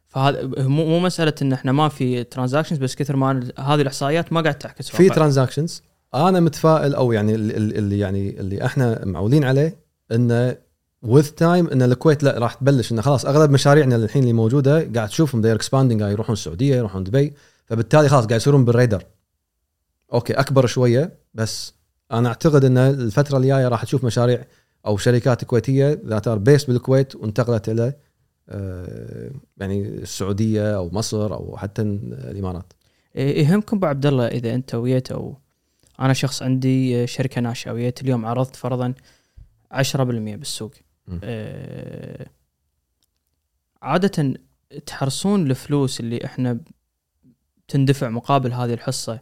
فهذا مو مو مسألة إن إحنا ما في transactions بس كثر ما هذه الإحصائيات ما قاعد تعكس في. transactions أنا متفائل أو يعني اللي يعني اللي إحنا معولين عليه إنه with time إن الكويت لا راح تبلش إنه خلاص أغلب مشاريعنا الحين اللي موجودة قاعد تشوفهم they're expanding يروحون السعودية يروحون دبي فبالتالي خلاص قاعد يصيرون بالريدر okay أكبر شوية بس أنا أعتقد إن الفترة الجاية راح تشوف مشاريع أو شركات كويتية that are based بالكويت وانتقلت إلى آه، يعني السعودية أو مصر أو حتى الإمارات إيه، يهمكم أبو عبد الله إذا أنت ويت أو أنا شخص عندي شركة ناشئة ويت اليوم عرضت فرضا 10% بالسوق. آه، عادة تحرصون الفلوس اللي إحنا تندفع مقابل هذه الحصة.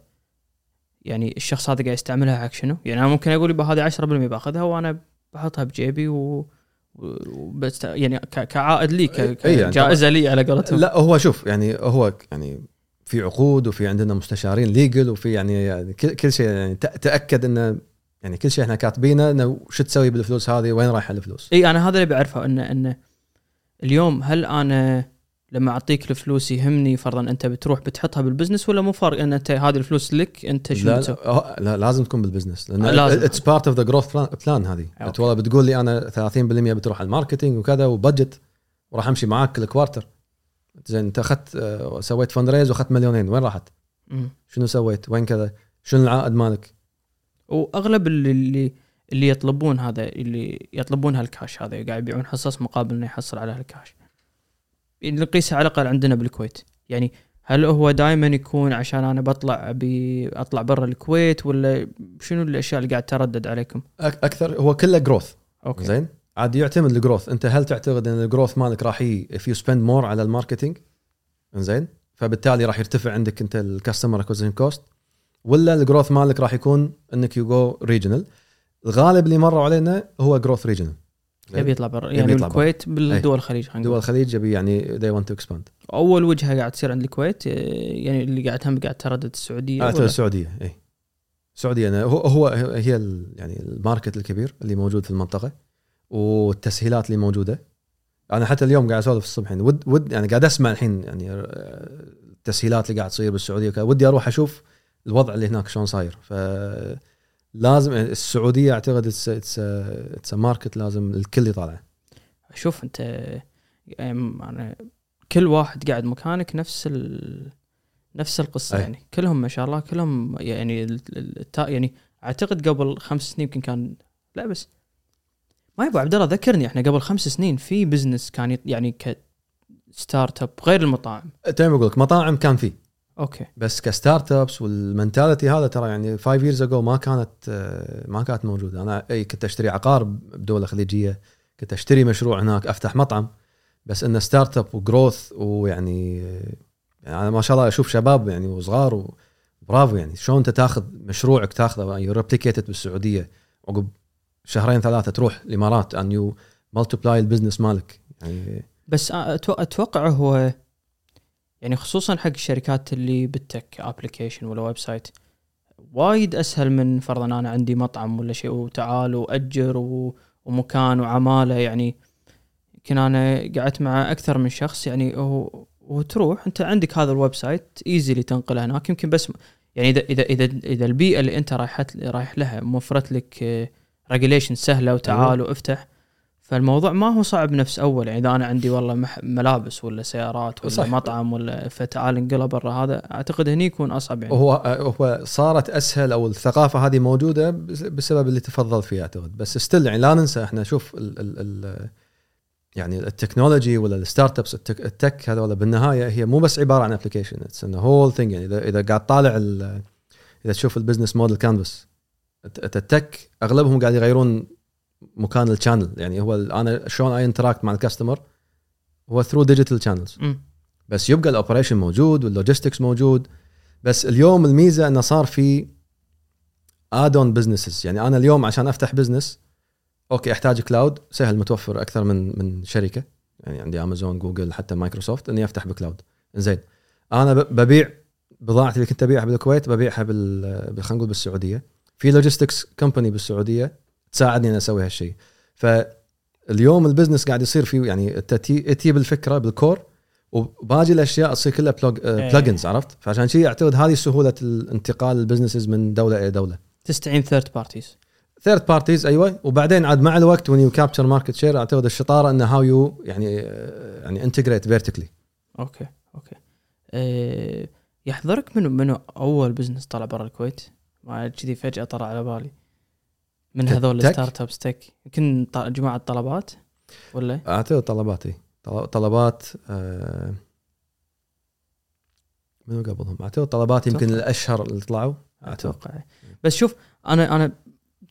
يعني الشخص هذا قاعد يستعملها حق شنو؟ يعني أنا ممكن أقول يبقى هذه 10% باخذها وأنا بحطها بجيبي و وبست يعني ك- كعائد لي ك- إي يعني كجائزه لي على قولتهم. لا هو شوف يعني هو يعني في عقود وفي عندنا مستشارين ليجل وفي يعني, يعني كل شيء يعني تأكد إنه يعني كل شيء إحنا كاتبينه إنه شو تسوي بالفلوس هذه وين رايحه الفلوس إي أنا هذا اللي بعرفه انه إنه اليوم هل أنا لما أعطيك الفلوس يهمني فرضا أنت بتروح بتحطها بال business ولا مو فارق إن أنت هذه الفلوس لك أنت شو لا؟ لا, لا لازم تكون بال business لأن. it's part of the growth plan هذه okay. أنت والله بتقول لي أنا 30% بتروح على ال marketing وكذا و budget وراح أمشي معاك كل quarter زين أنت أخذت آه، سويت fund raise وأخذت مليونين وين راحت؟ شنو سويت؟ وين كذا؟ شنو العائد مالك؟ وأغلب اللي اللي اللي يطلبون هذا اللي يطلبون هالكاش هذا قاعد يبيعون حصص مقابل إنه يحصل على هالكاش. اللي نقيسه على الأقل عندنا بالكويت. يعني هل هو دائما يكون عشان أنا بطلع ابي أطلع برا الكويت ولا شنو الأشياء اللي قاعد تردد عليكم؟ أكثر هو كله growth okay. زين؟ عاد يعتمد ال growth أنت هل تعتقد إن ال growth مالك راح ي if you spend more على ال marketing؟ زين؟ فبالتالي راح يرتفع عندك أنت ال customer acquisition cost ولا ال growth مالك راح يكون إنك you go regional الغالب اللي مروا علينا هو growth regional يبي يطلع برا. يعني يطلع بالكويت بالدول الخليج دول الخليج يبي يعني they want to expand. أول وجهة قاعد تصير عند الكويت آه، يعني اللي قاعد هم قاعد تردد السعودية ولا؟ السعودية اي السعودية أنا هو هو هي يعني ال market الكبير اللي موجود في المنطقة والتسهيلات اللي موجودة. أنا حتى اليوم قاعد أسولف الصبح يعني ود ود يعني قاعد أسمع الحين يعني آه، التسهيلات اللي قاعد تصير بالسعودية. ودي أروح أشوف الوضع اللي هناك شلون صاير. ف لازم السعودية أعتقد it's market لازم الكل يطالعه. شوف انت يعني كل واحد قاعد مكانك نفس ال... نفس القصة أي. يعني. كلهم ما شاء الله كلهم يعني ال- ال- التا... يعني أعتقد قبل خمس سنين يمكن كان لا بس ما يا أبو عبد الله ذكرني إحنا قبل خمس سنين في business كان يعني ك start up غير المطاعم. تمام أقول لك مطاعم كان فيه okay. بس ك start ups وال mentality هذا ترى يعني 5 years ago ما كانت ما كانت موجودة. أنا إي كنت أشتري عقار بدولة خليجية كنت أشتري مشروع هناك أفتح مطعم. بس انه start up و growth ويعني يعني أنا ما شاء الله أشوف شباب يعني وصغار برافو يعني. شلون انت تاخذ مشروعك تاخذه؟ you replicate it بالسعودية. عقب شهرين ثلاثة تروح الإمارات and you multiply ال business مالك. يعني بس أتوقع هو يعني خصوصا حق الشركات اللي بال tech application ولا website وايد أسهل من فرضا أنا عندي مطعم ولا شيء وتعال وأجر و- ومكان وعمالة يعني. يمكن أنا قعدت مع أكثر من شخص يعني هو وتروح أنت عندك هذا ال website easy تنقله هناك. يمكن بس يعني اذا اذا اذا إذا البيئة اللي أنت رايحت رايح لها موفرت لك regulation سهلة وتعال وافتح فالموضوع ما هو صعب نفس أول يعني إذا أنا عندي والله مح- ملابس ولا سيارات ولا صح. صح. مطعم ولا فتعال انقلب برا هذا أعتقد هني يكون أصعب يعني هو هو صارت أسهل أو الثقافة هذه موجودة بس- بسبب اللي تفضل فيه أعتقد بس still يعني لا ننسى إحنا شوف ال ال ال يعني التكنولوجي ولا الستارت ابس التك, التك هذول بالنهاية هي مو بس عبارة عن application it's a whole thing يعني إذا إذا قاعد طالع ال- إذا تشوف ال business model canvas ال tech أغلبهم قاعد يغيرون مكان ال channel يعني هو أنا شلون I interact مع ال customer هو through digital channels. بس يبقى ال operation موجود وال logistics موجود. بس اليوم الميزة إنه صار في add on businesses يعني أنا اليوم عشان أفتح business okay أحتاج cloud سهل متوفر أكثر من من شركة. يعني عندي Amazon Google حتى مايكروسوفت إني أفتح ب cloud زين أنا ببيع بضاعتي اللي كنت أبيعها بالكويت ببيعها بال بال- خلينا نقول بالسعودية. في logistics company بالسعودية. تساعدني إني أسوي هالشيء فاليوم ال business قاعد يصير فيه يعني انت تجيب الفكرة بال core وباقي الأشياء تصير كلها إيه. plugins عرفت؟ فعشان شيء أعتقد هذه سهولة الانتقال ال businesses من دولة إلى دولة. تستعين third parties third parties أيوه. وبعدين عاد مع الوقت when you capture market share أعتقد الشطارة إنه how you يعني آه، يعني integrate vertically okay okay. أه يحضرك منو منو أول business طلع برا الكويت؟ ما كذي فجأة طلع على بالي. من هذول؟ ال start ups tech؟ يمكن جماعة طلبات ولا؟ اعتقد طلباتي طل- طلبات آه، منو قبلهم؟ اعتقد طلبات يمكن. الأشهر اللي طلعوا. أتوقع بس شوف أنا أنا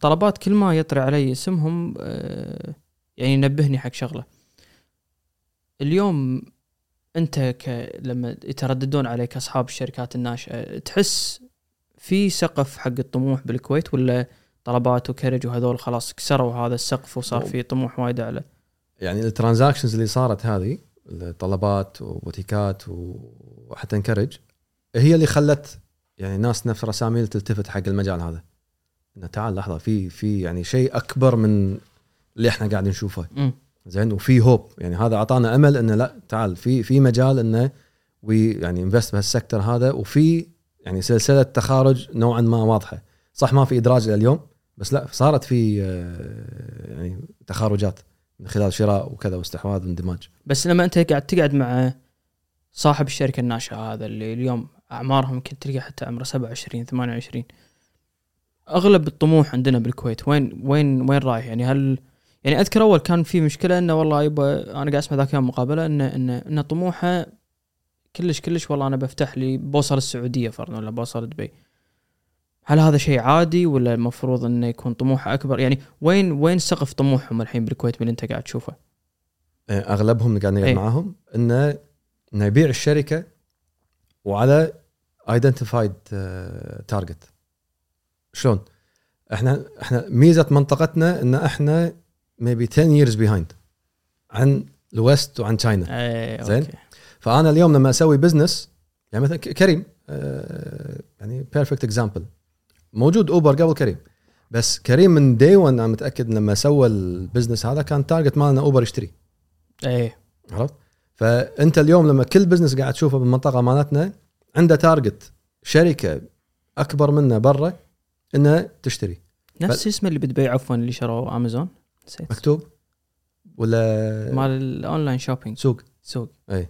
طلبات كل ما يطري علي اسمهم آه، يعني ينبهني حق شغلة. اليوم أنت ك لما يترددون عليك أصحاب الشركات الناشئة تحس في سقف حق الطموح بالكويت ولا طلبات و Carriage وهذول خلاص كسروا هذا السقف وصار في طموح وايد أعلى. يعني ال transactions اللي صارت هذه الطلبات وبوتيكات وحتى Carriage هي اللي خلت يعني ناس نفس رساميل تلتفت حق المجال هذا. إنه تعال لحظة في في يعني شيء أكبر من اللي إحنا قاعدين نشوفه. زين؟ وفي هوب يعني هذا أعطانا أمل إنه لا تعال في في مجال إنه وي يعني انفست بهالسكتر هذا وفي يعني سلسلة تخارج نوعا ما واضحة. صح ما في إدراج إلى اليوم بس لا صارت في آه، يعني تخارجات من خلال شراء وكذا واستحواذ واندماج. بس لما انت قاعد تقعد مع صاحب الشركة الناشئة هذا اللي اليوم أعمارهم يمكن تلقى حتى عمره 27 28 أغلب الطموح عندنا بالكويت. وين وين وين رايح؟ يعني هل يعني أذكر أول كان في مشكلة إنه والله يبا أنا قاعد أسمع ذاك اليوم مقابلة انه انه انه طموحه كلش كلش والله أنا بفتح لي بوصل السعودية فرضا ولا بوصل دبي. هل هذا شيء عادي ولا المفروض إنه يكون طموحه أكبر يعني وين وين سقف طموحهم الحين بالكويت من اللي أنت قاعد تشوفه آه، أغلبهم اللي قاعد نقعد إيه. معاهم إنه إنه يبيع الشركة وعلى identified target شلون؟ إحنا إحنا ميزة منطقتنا إن إحنا maybe 10 years behind عن ال West وعن China زين. okay. فأنا اليوم لما أسوي business يعني مثلا كريم آه، يعني perfect example موجود اوبر قبل كريم. بس كريم من day 1 أنا متأكد لما سوى ال business هذا كان target مالنا اوبر يشتري. إيه. عرفت؟ فأنت اليوم لما كل business قاعد تشوفه بالمنطقة مالتنا عنده target شركة أكبر منه برا انها تشتري. نفس اسمه اللي بدبي عفوا اللي شروا امازون نسيت. مكتوب؟ ولا مال ال online shopping سوق. سوق. اي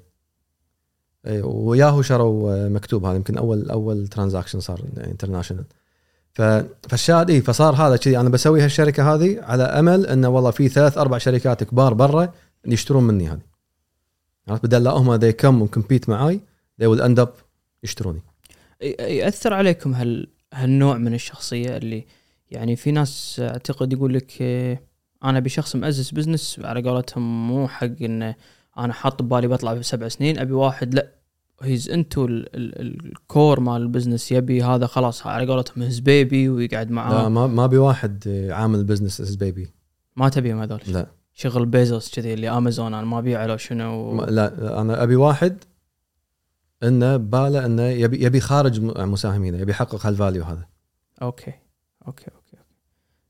اي وياهو شروا مكتوب هذا يمكن اول أول transaction صار international فالشاهد اي فصار هذا كذي. أنا بسوي هالشركة هذه على أمل إنه والله في ثلاث أربع شركات كبار برا يشترون مني هذه. عرفت؟ بدل لا هم they come و compete معاي they will end up يشتروني. يأثر عليكم هال هالنوع من الشخصية اللي يعني في ناس أعتقد يقول لك إيه، أنا بشخص مؤسس business على قولتهم مو حق إنه أنا حاط ببالي بطلع بسبع سنين أبي واحد لا. he's into the core مال ال business يبي هذا خلاص على قولتهم his baby ويقعد لا معاه ما ما أبي واحد عامل business as baby ما تبيهم هذول؟ لا. شغل بيزوس كذي اللي امازون أنا ما ابيع له شنو. ما- لا أنا أبي واحد إنه باله إنه يبي يبي خارج مساهمينه يبي يحقق هال value هذا. okay. okay okay okay.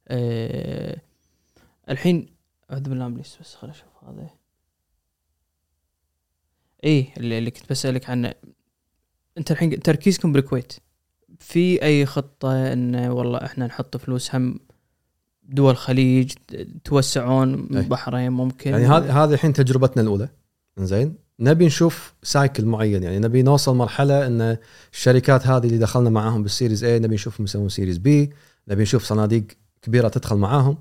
أه الحين أعوذ بالله من بس خل أشوف هذا. إيه اللي, كنت بسألك عنه. أنت الحين تركيزكم بالكويت. في أي خطة انه والله إحنا نحط فلوس هم دول الخليج توسعون أي. بحرين ممكن؟ يعني هذه هذه الحين تجربتنا الأولى. زين نبي نشوف cycle معين. يعني نبي نوصل مرحلة إن الشركات هذه اللي دخلنا معاهم بال series A نبي نشوفهم يسوون series B نبي نشوف صناديق كبيرة تدخل معاهم.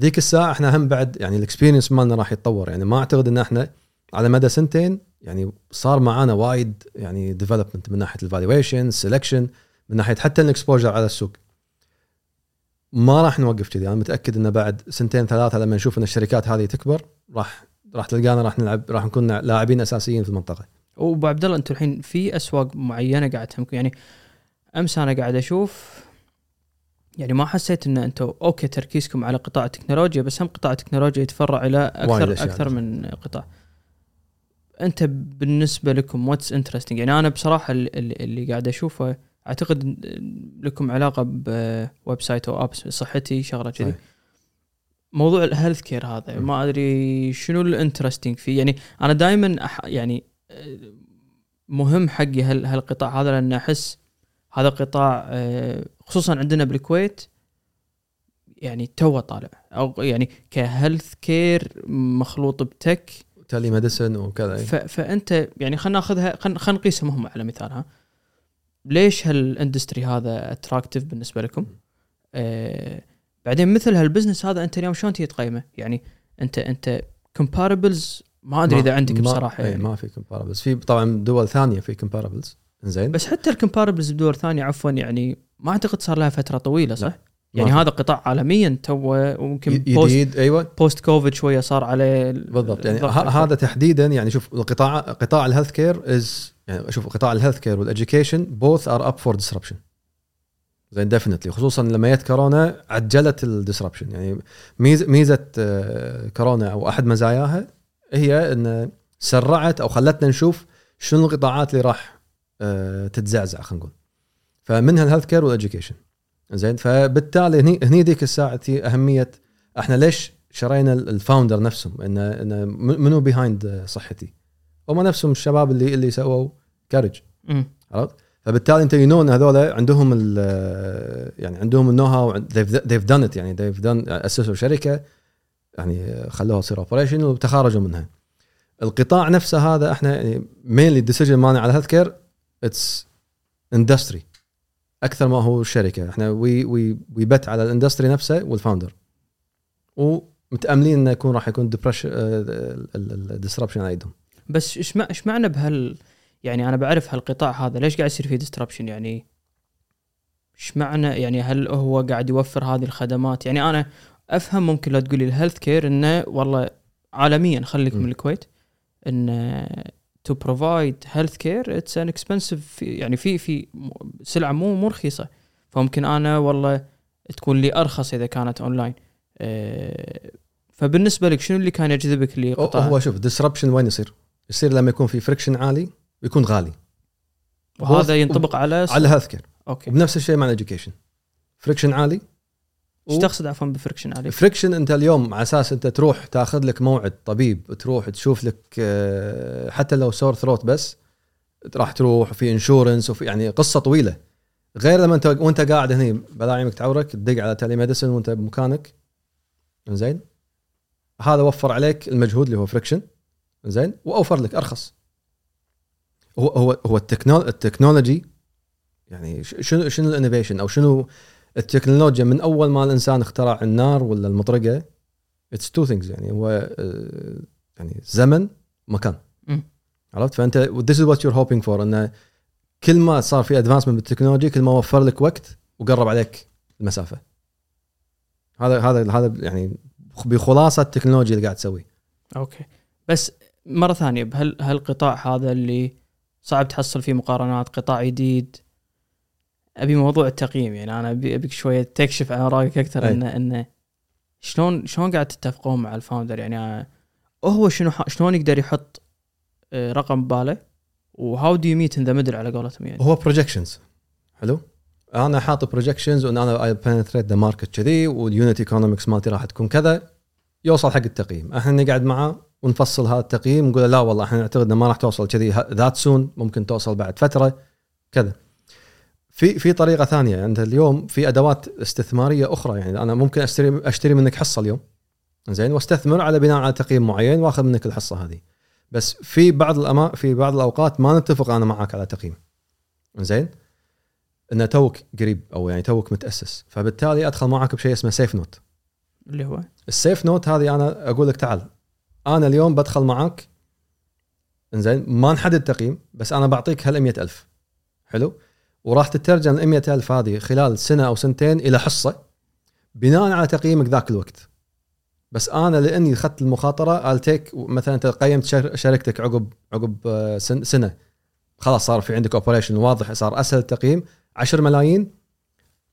ذيك الساعة إحنا هم بعد يعني ال experience مالنا راح يتطور. يعني ما أعتقد إن إحنا على مدى سنتين يعني صار معانا وايد يعني development من ناحية ال valuation selection من ناحية حتى ال exposure على السوق. ما راح نوقف كذي. أنا متأكد إنه بعد سنتين ثلاثة لما نشوف إن الشركات هذه تكبر راح راح تلقانا راح نلعب راح نكون لاعبين أساسيين في المنطقة. وأبو عبد الله أنتم الحين في أسواق معينة قاعد تهمكم يعني أمس أنا قاعد أشوف يعني ما حسيت إن أنتم okay تركيزكم على قطاع التكنولوجيا بس هم قطاع التكنولوجيا يتفرع إلى أكثر. أكثر من قطاع. أنت بالنسبة لكم what's interesting يعني أنا بصراحة اللي, اللي قاعد أشوفه أعتقد لكم علاقة ب website أو apps صحتي شغلة كذي. موضوع ال healthcare هذا م. ما أدري شنو ال interesting فيه يعني أنا دائما يعني مهم حقي هال هالقطاع هذا لأن أحس هذا قطاع آه، خصوصا عندنا بالكويت يعني تو طالع أو يعني ك healthcare مخلوط ب tech telemedicine وكذا. ف- فأنت يعني خلينا ناخذها خلينا نقيسها مهم على مثال ها ليش هال industry هذا attractive بالنسبة لكم؟ آه بعدين مثل هال business هذا أنت اليوم شلون تجي تقيمه؟ يعني انت أنت comparables ما أدري إذا عندك ما- بصراحة إيه يعني. ما في comparables في طبعا دول ثانية في comparables زين بس حتى ال comparables بدول ثانية عفوا يعني ما أعتقد صار لها فترة طويلة صح؟ لا، يعني. هذا قطاع عالميا تو post جديد أيوه. post COVID شوية صار عليه ال- بالضبط. يعني. هذا تحديدا يعني شوف القطاع قطاع ال healthcare is يعني شوف قطاع ال healthcare وال education both are up for disruption زين definitely خصوصا لما جت كورونا عجلت ال disruption يعني ميزه ميزة آه، كورونا أو أحد مزاياها هي إن سرعت أو خلتنا نشوف شنو القطاعات اللي راح آه، تتزعزع خلينا نقول. فمنها ال healthcare وال education زين؟ فبالتالي هني هني ذيك الساعة أهمية. إحنا ليش شرينا ال founder نفسهم؟ انه انه منو behind صحتي؟ هم نفسهم الشباب اللي اللي سووا Carriage. عرفت؟ فبالتالي أنت you know هذول عندهم يعني عندهم ال know-how they've done it. يعني they've done أسسوا شركة يعني خلوها تصير operation وتخارجوا منها. القطاع نفسه هذا إحنا يعني mainly ال decision مالنا على healthcare it's industry أكثر ما هو الشركة إحنا we we we bet على ال industry نفسه وال founder ومتأملين إنه يكون راح يكون ال disruption على بس إيش إيش معنى بهال يعني أنا بعرف هالقطاع هذا ليش قاعد يصير فيه disruption يعني إيش معنى؟ يعني هل هو قاعد يوفر هذه الخدمات؟ يعني أنا أفهم ممكن لو تقولي ال healthcare إنه والله عالميا خليك. من الكويت and to provide healthcare it's an expensive يعني في في سلعة مو مو رخيصه فممكن أنا والله تكون لي أرخص إذا كانت اونلاين أه، فبالنسبة لك شنو اللي كان يجذبك لقطاع؟ هو شوف disruption وين يصير؟ يصير لما يكون في friction عالي ويكون غالي. وهذا ينطبق على على ال healthcare okay وبنفس الشيء مع ال education friction عالي إيش تقصد عفوا ب friction عليك؟ friction انت اليوم على أساس انت تروح تاخذ لك موعد طبيب تروح تشوف لك آه، حتى لو sore throat بس راح تروح وفي insurance وفي يعني قصة طويلة. غير لما انت وانت قاعد هني بلاعيمك تعورك تدق على telemedicine وانت بمكانك. زين؟ هذا وفر عليك المجهود اللي هو friction زين؟ وأوفر لك أرخص. هو هو هو ال technol- ال technology يعني شنو شنو ال innovation أو شنو التكنولوجيا من أول ما الإنسان اخترع النار ولا المطرقة it's two things يعني هو آه، يعني زمن مكان. عرفت؟ فأنت this is what you're hoping for انه كل ما صار في advancement بالتكنولوجيا كل ما وفر لك وقت وقرب عليك المسافة. هذا هذا هذا يعني بخلاصة التكنولوجيا اللي قاعد تسويه. okay. بس مرة ثانية بهال هالقطاع هذا اللي صعب تحصل فيه مقارنات قطاع جديد أبي موضوع التقييم يعني أنا ابي أبيك شوية تكشف عن رأيك أكثر. انه انه شلون شلون قاعد تتفقون مع ال founder؟ يعني هو شنو شلون يقدر يحط آه، رقم بباله؟ و how do you meet in the middle على قولتهم يعني؟ هو projections حلو؟ أنا حاط projections وإن أنا I penetrate the market كذي وال unit economics مالتي راح تكون كذا يوصل حق التقييم. إحنا نقعد معاه ونفصل هذا التقييم نقول لا والله إحنا نعتقد إنه ما راح توصل كذي that soon ممكن توصل بعد فترة كذا. في في طريقة ثانية. انت اليوم في أدوات استثمارية أخرى. يعني أنا ممكن أشتري أشتري منك حصة اليوم. زين واستثمر على بناء على تقييم معين وأخذ منك الحصة هذه. بس في بعض الأما في بعض الأوقات ما نتفق أنا معك على تقييم. زين؟ انه توك قريب أو يعني توك متأسس. فبالتالي أدخل معك بشيء اسمه SAFE note اللي هو؟ ال SAFE note هذه أنا أقول لك تعال. أنا اليوم بدخل معك. انزين ما نحدد تقييم بس أنا بعطيك هال ألف. حلو؟ وراح تترجم ال ألف هذه خلال سنة أو سنتين إلى حصة بناء على تقييمك ذاك الوقت. بس أنا لأني أخذت المخاطرة التيك مثلا أنت قيمت شر- شركتك عقب عقب آه، سن- سنة. خلاص صار في عندك operation واضح صار أسهل التقييم 10 ملايين.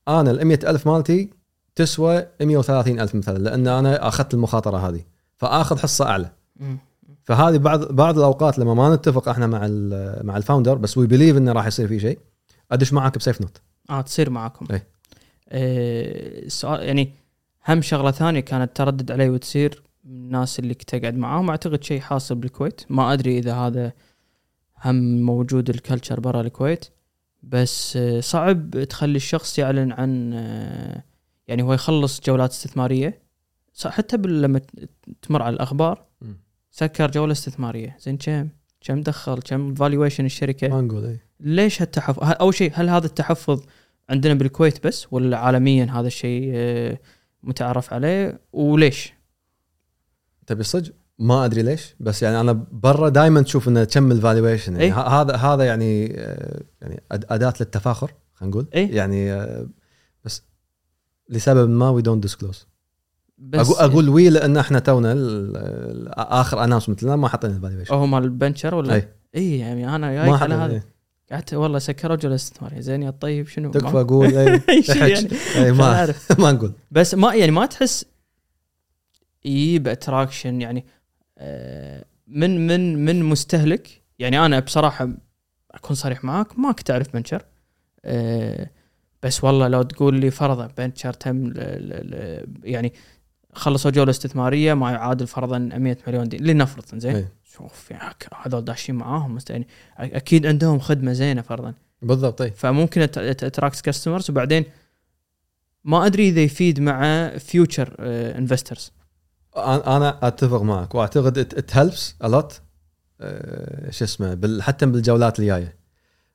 أنا ال ألف مالتي تسوى 130 ألف مثلا لأن أنا أخذت المخاطرة هذه. فآخذ حصة أعلى. فهذه بعض بعض الأوقات لما ما نتفق إحنا مع مع ال founder بس we believe إنه راح يصير في شيء. ادش معك ب SAFE note؟ آه تصير معاكم. آه، السؤال يعني هم شغلة ثانية كانت تردد علي وتصير من الناس اللي كنت أقعد معاهم. أعتقد شيء حاصل بالكويت. ما أدري إذا هذا هم موجود ال culture برا الكويت. بس آه، صعب تخلي الشخص يعلن عن آه، يعني هو يخلص جولات استثمارية. حتى لما تمر على الأخبار سكر جولة استثمارية. زين كم؟ كم دخل؟ كم valuation الشركة؟ ما نقول إي. ليش هالتحفظ أول شيء هل هذا التحفظ عندنا بالكويت بس ولا عالميا هذا الشيء آه، متعارف عليه وليش؟ تبي صدق ما أدري ليش بس يعني أنا برا دائما تشوف إنه كم ال valuation يعني إي. ه- هذا هذا يعني آه، يعني أداة للتفاخر خلينا نقول إي. يعني آه، بس لسبب ما we don't disclose بس أقول أقول we لأن إحنا تونا آخر announcement لنا ما حطينا ال valuation هو مال البنشر ولا؟ اي اي يعني أنا ما جايك على هذا إي. قعدت والله سكروا جوله استثماريه زين يا طيب شنو؟ تكفى ما- قول أي شيء تحكي. يعني؟ اي ما ما نقول. بس ما يعني ما تحس يجيب attraction يعني آه، من من من مستهلك. يعني أنا بصراحة أكون صريح معاك ما كنت أعرف بنشر آه، بس والله لو تقول لي فرضا بنشر تم يعني خلصوا جولة استثمارية ما يعادل فرضا 100 مليون دي لنفرض زين. شوف يعني هذول داشين معاهم يعني أكيد عندهم خدمة زينة فرضا. بالضبط إي. فممكن attract customers وبعدين ما أدري إذا يفيد مع future investors أنا أنا أتفق معك وأعتقد it helps a lot شو اسمه بال حتى بالجولات الجاية.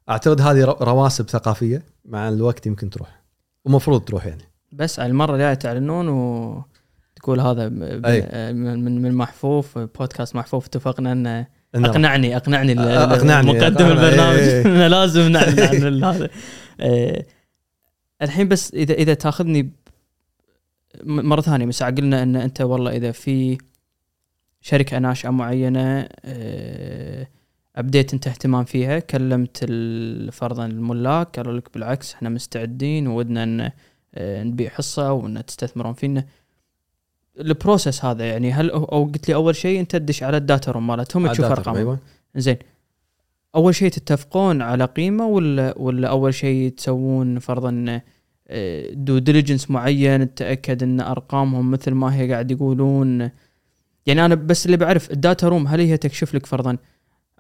أعتقد هذه رو- رواسب ثقافية مع الوقت يمكن تروح ومفروض تروح يعني. بس على المرة الجاية تعلنون وتقول هذا. من من محفوف بودكاست محفوف اتفقنا أن إنه- أقنعني أقنعني أقنعني. مقدم. البرنامج إيه. انه لازم نعلن عن ال- هذا آه، الحين بس اذا إذا تاخذني مرة ثانية بس قلنا إن أنت والله إذا في شركة ناشئة معينة آه، ابديت أنت اهتمام فيها كلمت فرضا الملاك قالوا لك بالعكس إحنا مستعدين وودنا إن آه، نبيع حصة وإن تستثمرون فينا ال process هذا يعني هل أو قلت لي أول شيء أنت تدش على ال data room مالتهم تشوف ارقام أيوه. زين. أول شيء تتفقون على قيمة ولا ولا أول شيء تسوون فرضا due diligence معين تاكد إن أرقامهم مثل ما هي قاعد يقولون. يعني أنا بس اللي بعرف ال data room هل هي تكشف لك فرضا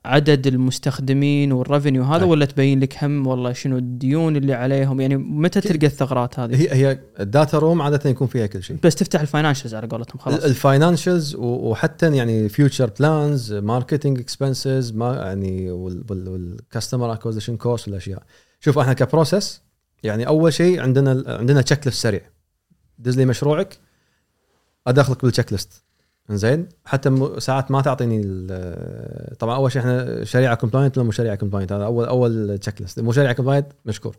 عدد المستخدمين وال revenue هذا. ولا تبين لك هم والله شنو الديون اللي عليهم؟ يعني متى تلقى الثغرات هذه؟ هي هي ال data room عادة يكون فيها كل شيء. بس تفتح ال financials على قولتهم خلاص. ال financials وحتى يعني future plans marketing expenses ما يعني وال customer acquisition cost والأشياء. شوف إحنا ك process يعني أول شيء عندنا عندنا checklist سريع. دز لي مشروعك أدخلك بال checklist زين؟ حتى ساعات ما تعطيني طبعا أول شيء إحنا شريعة compliant ولا مو شريعة compliant هذا اول أول checklist مو شريعة compliant مشكور.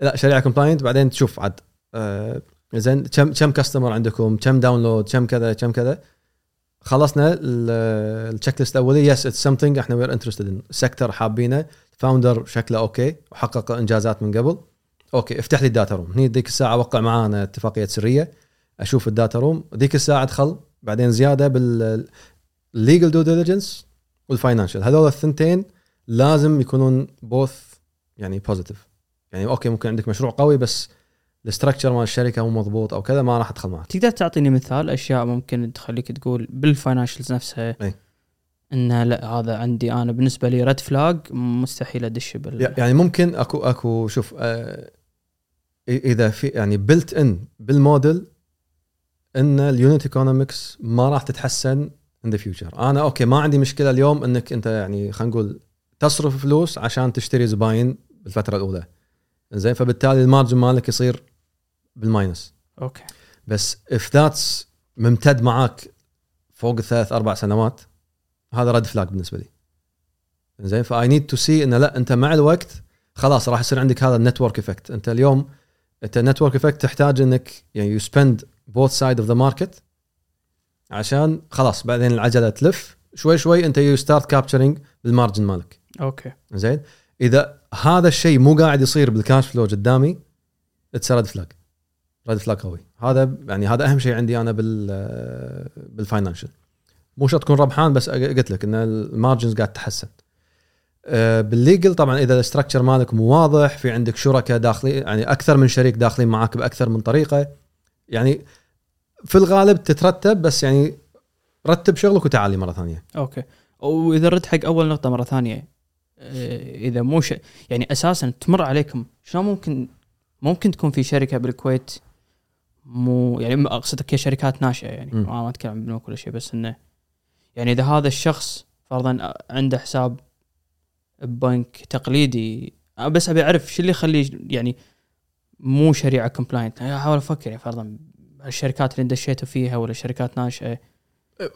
لا شريعة compliant بعدين تشوف عاد. آه زين كم كم customer عندكم؟ كم download كم كذا؟ كم كذا؟ خلصنا ال checklist الأولي. yes it's something إحنا we're interested in sector حابينه. founder شكله okay وحقق إنجازات من قبل. okay افتح لي ال data room هني ذيك الساعة وقع معانا اتفاقية سرية. أشوف ال data room ذيك الساعة أدخل. بعدين زيادة بال ال legal due diligence وال financial هذول الثنتين لازم يكونون both يعني positive يعني okay ممكن عندك مشروع قوي بس ال structure مال الشركة مو مضبوط أو كذا ما راح أدخل معك. تقدر تعطيني مثال أشياء ممكن تخليك تقول بال financials نفسها؟ أي. إن لا هذا عندي أنا بالنسبة لي red flag مستحيل أدش بال يعني ممكن أكو أكو شوف آه إذا في يعني built in بال model إن ال unit economics ما راح تتحسن in the future أنا okay ما عندي مشكلة اليوم إنك أنت يعني خلينا نقول تصرف فلوس عشان تشتري زباين بالفترة الأولى. زين فبالتالي ال margin مالك يصير بال minus. okay. بس if that's ممتد معاك فوق الثلاث أربع سنوات هذا red flag بالنسبة لي. زين ف I need to see إنه لا أنت مع الوقت خلاص راح يصير عندك هذا ال network effect أنت اليوم أنت ال network effect تحتاج إنك يعني you spend both side of the market عشان خلاص بعدين العجلة تلف. شوي شوي انت you start capturing بال margin مالك. okay. زين؟ إذا هذا الشيء مو قاعد يصير بال cash flow قدامي it's red flag red flag قوي. هذا يعني هذا أهم شيء عندي أنا بال بال financial مو شرط تكون ربحان بس قلت لك إن ال margins قاعد تتحسن. بال legal طبعا إذا ال structure مالك مو واضح في عندك شركاء داخلين يعني أكثر من شريك داخلين معاك بأكثر من طريقة يعني في الغالب تترتب بس يعني رتب شغلك وتعالي مرة ثانية. okay. واذا رد حق أول نقطة مرة ثانية آه، إذا مو ش... يعني أساسا تمر عليكم شلون ممكن ممكن تكون في شركة بالكويت مو يعني اقصد كشركات ناشئة يعني. م. ما ما أتكلم عن بنوك ولا شيء بس إنه يعني إذا هذا الشخص فرضا عنده حساب ببنك تقليدي أنا بس أبي أعرف شو اللي يخليه يعني مو شريعة compliant أحاول أفكر يعني فرضا الشركات اللي دشيتوا فيها ولا شركات ناشئة؟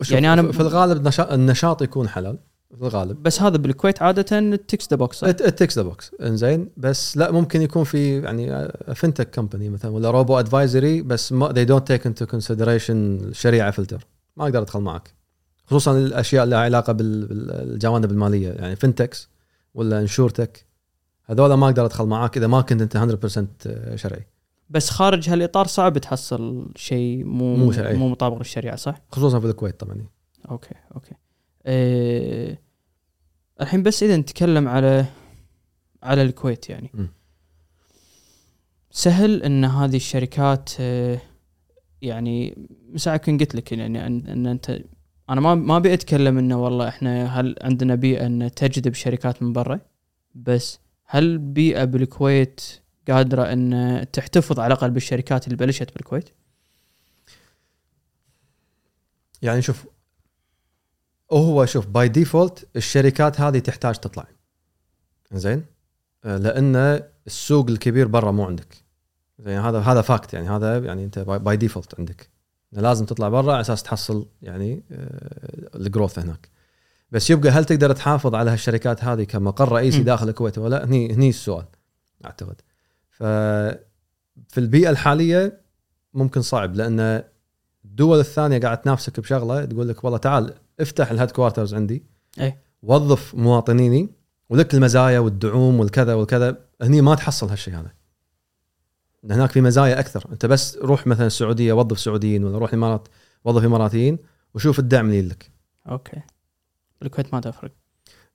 شوف يعني أنا- في الغالب نشا- النشاط يكون حلال في الغالب. بس هذا بالكويت عادة ticks the box ال ticks the box إنزين بس لا ممكن يكون في يعني fintech company مثلا ولا robo advisory بس ما they don't take into consideration الشريعة فلتر ما أقدر أدخل معك. خصوصا الأشياء اللي لها علاقة بال- بالجوانب المالية يعني fintechs ولا insurtech هذول ما أقدر أدخل معاك إذا ما كنت أنت 100% شرعي. بس خارج هالإطار صعب تحصل شيء مو مو. مو مطابق للشريعة صح؟ خصوصا في الكويت طبعا okay okay أه الحين بس إذا نتكلم على على الكويت يعني م. سهل إن هذه الشركات آه، يعني ساعة كنت قلت لك يعني إن, إن أنت أنا ما ما أبي أتكلم إنه والله إحنا هل عندنا بيئة إن تجذب شركات من برا بس هل البيئه بالكويت قادرة إن تحتفظ على الأقل بالشركات اللي بلشت بالكويت؟ يعني شوف هو شوف by default الشركات هذه تحتاج تطلع زين آه، لأن السوق الكبير برا مو عندك زين هذا هذا fact يعني هذا يعني أنت by default عندك لازم تطلع برا على أساس تحصل يعني آه، ال growth هناك بس يبقى هل تقدر تحافظ على هالشركات هذه كمقر رئيسي م. داخل الكويت ولا لا؟ هني هني السؤال أعتقد ف في البيئة الحالية ممكن صعب لأن الدول الثانية قاعد تنافسك بشغلة تقول لك والله تعال افتح ال headquarters عندي إيه. وظف مواطنيني ولك المزايا والدعوم والكذا والكذا هني ما تحصل هالشيء هذا. هناك في مزايا أكثر أنت بس روح مثلا السعودية وظف سعوديين ولا روح الامارات وظف إماراتيين وشوف الدعم اللي لك. أوكي. بالكويت ما تفرق.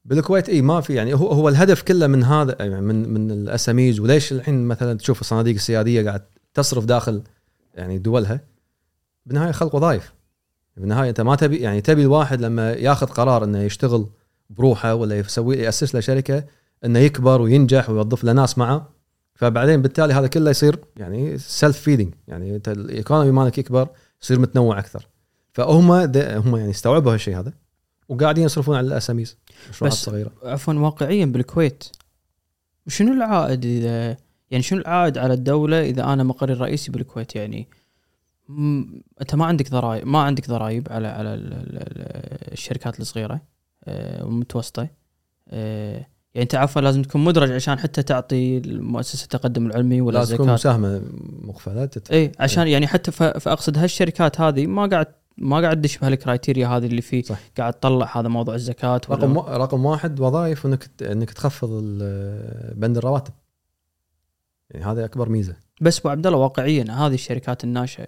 بالكويت اي ما في يعني هو هو الهدف كله من هذا يعني من من الأساميز. وليش الحين مثلا تشوف الصناديق السيادية قاعد تصرف داخل يعني دولها؟ بالنهاية خلق وظائف بالنهاية أنت ما تبي يعني تبي الواحد لما ياخذ قرار إنه يشتغل بروحه ولا يسوي يأسس له شركة إنه يكبر وينجح ويوظف له ناس معه. فبعدين بالتالي هذا كله يصير يعني self feeding يعني أنت ال economy مالك يكبر يصير متنوع أكثر. فهم هم يعني استوعبوا هالشيء هذا وقاعدين يصرفون على ال SMEs. مشروعات بس- صغيرة؟ عفوا واقعيا بالكويت شنو العائد إذا يعني شنو العائد على الدولة إذا أنا مقري الرئيسي بالكويت؟ يعني أنت ما عندك ضرائب ما عندك ضرائب على على ال- ال- ال- الشركات الصغيرة آه، والمتوسطة آه، يعني أنت عفوا لازم تكون مدرج عشان حتى تعطي المؤسسه التقدم العلمي ولا لازم تكون مساهمة تدفع اي عشان يعني حتى فأقصد هالشركات هذه ما قاعد ما قاعد تدش بهالكرايتيريا هذه اللي فيه صح. قاعد تطلع هذا موضوع الزكاة ولا رقم رقم واحد وظائف إنك إنك تخفض بند الرواتب. يعني هذا أكبر ميزة. بس أبو عبد الله واقعيا هذه الشركات الناشئة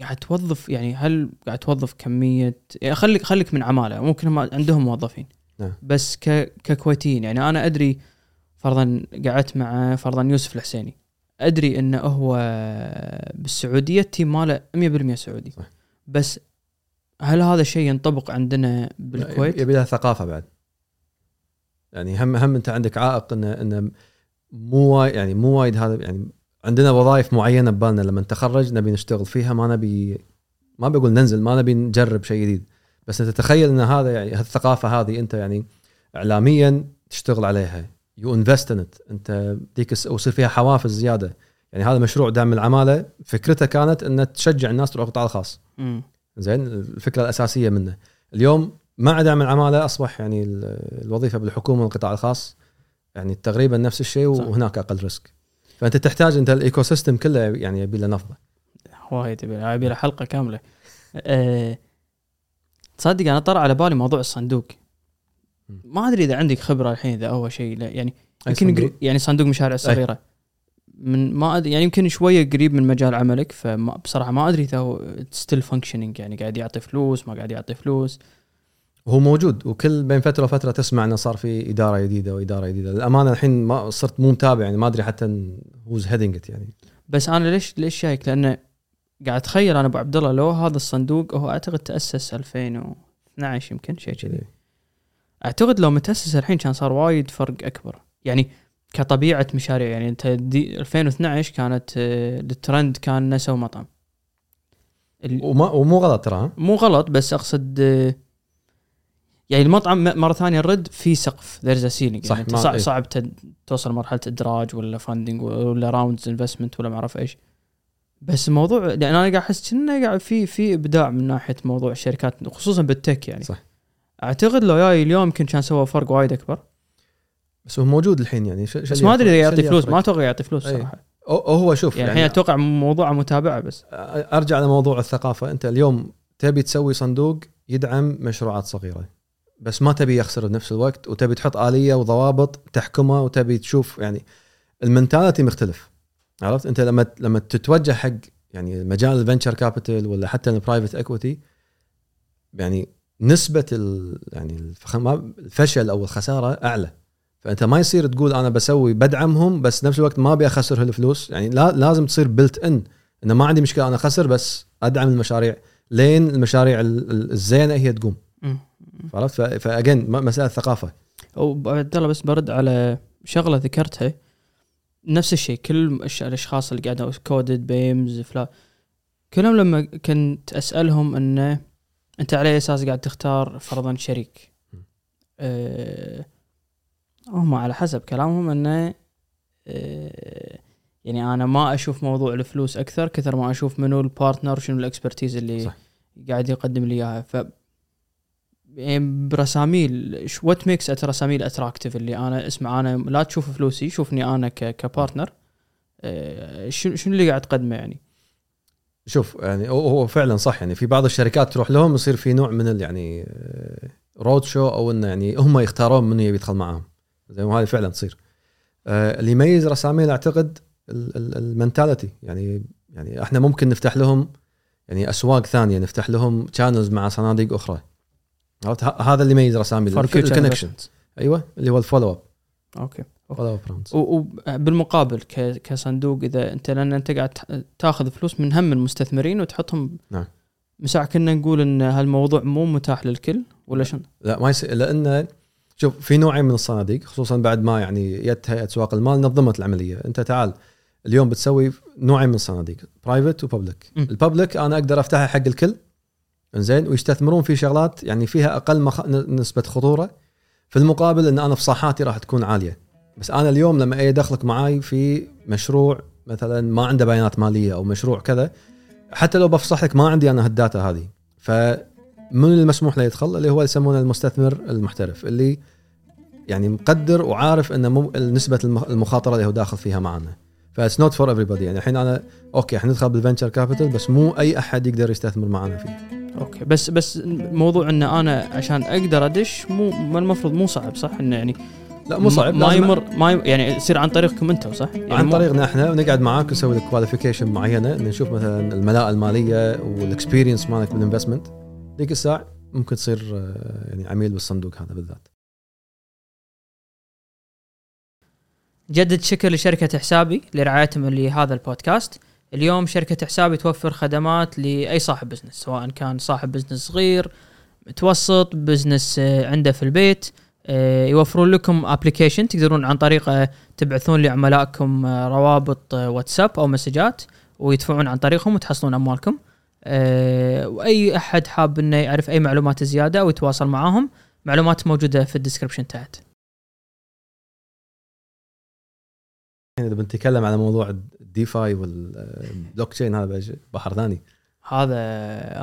قاعد توظف يعني هل قاعد توظف كمية؟ يعني خليك خليك من عمالة ممكن هم عندهم موظفين. نعم. بس ك ككويتيين يعني أنا أدري فرضا قعدت مع فرضا يوسف الحسيني. أدري انه هو بالسعودية التيم ماله 100% سعودي. صح. بس هل هذا الشيء ينطبق عندنا بالكويت؟ يبي لها ثقافة بعد. يعني هم هم أنت عندك عائق انه انه مو وايد يعني مو وايد هذا يعني عندنا وظائف معينة ببالنا. لما نتخرج نبي نشتغل فيها ما نبي ما بقول ننزل ما نبي نجرب شيء جديد. بس أنت تتخيل إن هذا يعني هالثقافة هذه أنت يعني اعلاميا تشتغل عليها. يو انفست أنت ديك ويصير فيها حوافز زيادة. يعني هذا مشروع دعم العمالة. فكرته كانت ان تشجع الناس تروح القطاع الخاص. زين؟ الفكرة الأساسية منه. اليوم مع دعم العمالة أصبح يعني ال- الوظيفة بالحكومة والقطاع الخاص يعني تقريبا نفس الشيء. وهناك أقل risk. فأنت تحتاج أنت ال ecosystem كله يعني يبي له نفضة. وايد يبي له. حلقة كاملة. أه تصدق أنا طرى على بالي موضوع الصندوق. ما أدري إذا عندك خبرة الحين إذا هو شيء لا يعني يمكن صندوق؟ يعني صندوق مشاريع صغيرة. من ما ادري يعني يمكن شوية قريب من مجال عملك فبصراحه ما أدري إذا هو still functioning يعني قاعد يعطي فلوس ما قاعد يعطي فلوس. هو موجود وكل بين فترة وفترة تسمع إنه صار في إدارة جديدة وإدارة جديدة. للأمانة الحين ما صرت مو متابع يعني ما أدري حتى who's heading يعني. بس أنا ليش ليش شايك؟ لأنه قاعد أتخيل أنا أبو عبد الله لو هذا الصندوق هو أعتقد تأسس 2012 يمكن شيء كذي. أعتقد لو متأسس الحين كان صار وايد فرق أكبر يعني كطبيعة مشاريع يعني أنت دي 2012 كانت آه، الترند كان نسوا مطعم وما ومو غلط ترى؟ مو غلط بس أقصد آه، يعني المطعم مرة ثانية الرد في سقف there's ceiling صح، يعني صعب, إيه. صعب تد- توصل مرحله إدراج ولا funding ولا rounds investment ولا ما أعرف إيش بس الموضوع لأن أنا قاعد أحس كأنه قاعد في في إبداع من ناحية موضوع الشركات خصوصا بال tech يعني صح. أعتقد لو جاي اليوم يمكن كان سوى فرق وايد أكبر. بس هو موجود الحين يعني ش- بس ما أدري إذا يعطي فلوس ما أتوقع يعطي فلوس. صراحة. هو شوف يعني الحين أتوقع موضوع متابعة بس. أرجع لموضوع الثقافة. أنت اليوم تبي تسوي صندوق يدعم مشروعات صغيرة بس ما تبي يخسر بنفس الوقت وتبي تحط آلية وضوابط تحكمه وتبي تشوف يعني ال mentality مختلف. عرفت؟ أنت لما لما تتوجه حق يعني مجال ال venture capital ولا حتى ال private equity يعني نسبة ال يعني الفشل أو الخسارة أعلى. فأنت ما يصير تقول أنا بسوي بدعمهم بس نفس الوقت ما أبي أخسر هالفلوس. يعني لا لازم تصير بلت ان إنه ما عندي مشكلة أنا أخسر بس أدعم المشاريع لين المشاريع ال- ال- الزينة هي تقوم. عرفت؟ فاجين مسألة ثقافة. وعبد الله بس برد على شغلة ذكرتها. نفس الشيء كل الأشخاص اللي قاعدين كودد بيمز فلا. كلهم لما كنت أسألهم إنه أنت على أساس قاعد تختار فرضا شريك؟ أه هم على حسب كلامهم إنه أه يعني أنا ما أشوف موضوع الفلوس أكثر كثر ما أشوف منو ال partner شنو ال expertise اللي صح. قاعد يقدم لي إياها. ف يعني برساميل what makes رساميل attractive اللي أنا اسمع أنا لا تشوف فلوسي شوفني أنا ك- ك partner أه، شنو شنو اللي قاعد تقدمه يعني؟ شوف يعني هو فعلا صح. يعني في بعض الشركات تروح لهم يصير في نوع من ال يعني road show أو إنه يعني هم يختارون من يبي يدخل معاهم. زي ما هذه فعلا تصير. آه، اللي يميز رساميل أعتقد ال mentality يعني يعني إحنا ممكن نفتح لهم يعني أسواق ثانية نفتح لهم channels مع صناديق أخرى. هذا اللي يميز رساميل for future ال connection investments. أيوه اللي هو ال follow up أوكي. rounds وبالمقابل كصندوق إذا أنت لأن أنت قاعد تأخذ فلوس من هم المستثمرين وتحطهم نعم. مساع كنا نقول إن هالموضوع مو متاح للكل ولا شنو؟ لا ما يصير لأن شوف في نوعين من الصناديق خصوصا بعد ما يعني جت هيئة سواق المال نظمت العملية أنت تعال اليوم بتسوي نوعين من الصناديق برايفت وببليك. الببليك أنا أقدر أفتحها حق الكل زين ويستثمرون في شغلات يعني فيها أقل مخ... نسبة خطورة في المقابل إن أنا فصاحاتي راح تكون عالية بس أنا اليوم لما أجي ادخلك معاي في مشروع مثلا ما عنده بيانات مالية أو مشروع كذا حتى لو بفصح لك ما عندي أنا هال data هذه. فمن المسموح له يدخل اللي هو يسمونه المستثمر المحترف اللي يعني مقدر وعارف ان نسبة الم- المخاطرة اللي هو داخل فيها معنا. فا it's not for everybody. يعني الحين أنا أوكي حندخل بال venture capital بس مو أي أحد يقدر يستثمر معنا فيه. أوكي بس بس موضوع إن أنا عشان أقدر أدش مو المفروض مو صعب صح؟ إنه يعني لا مو صعب ما يمر ما يمر يعني يصير عن طريقكم أنتم صح؟ يعني عن طريقنا إحنا ونقعد معاك نسوي لك qualification معينة نشوف مثلا الملاءة المالية وال experience مالك بال investment ذيك الساعة ممكن تصير آه، يعني عميل بالصندوق هذا بالذات. جدد شكر لشركة حسابي لرعايتهم لهذا البودكاست. اليوم شركة حسابي توفر خدمات لأي صاحب business سواء كان صاحب business صغير متوسط business آه، عنده في البيت. يوفرون لكم application تقدرون عن طريقه تبعثون لعملائكم آه، روابط آه، واتساب أو مسجات ويدفعون عن طريقهم وتحصلون أموالكم. آه، وأي أحد حاب إنه يعرف أي معلومات زيادة أو يتواصل معاهم معلومات موجودة في ال description تحت. يعني إذا بنتكلم على موضوع ال DeFi وال blockchain هذا بحر ثاني. هذا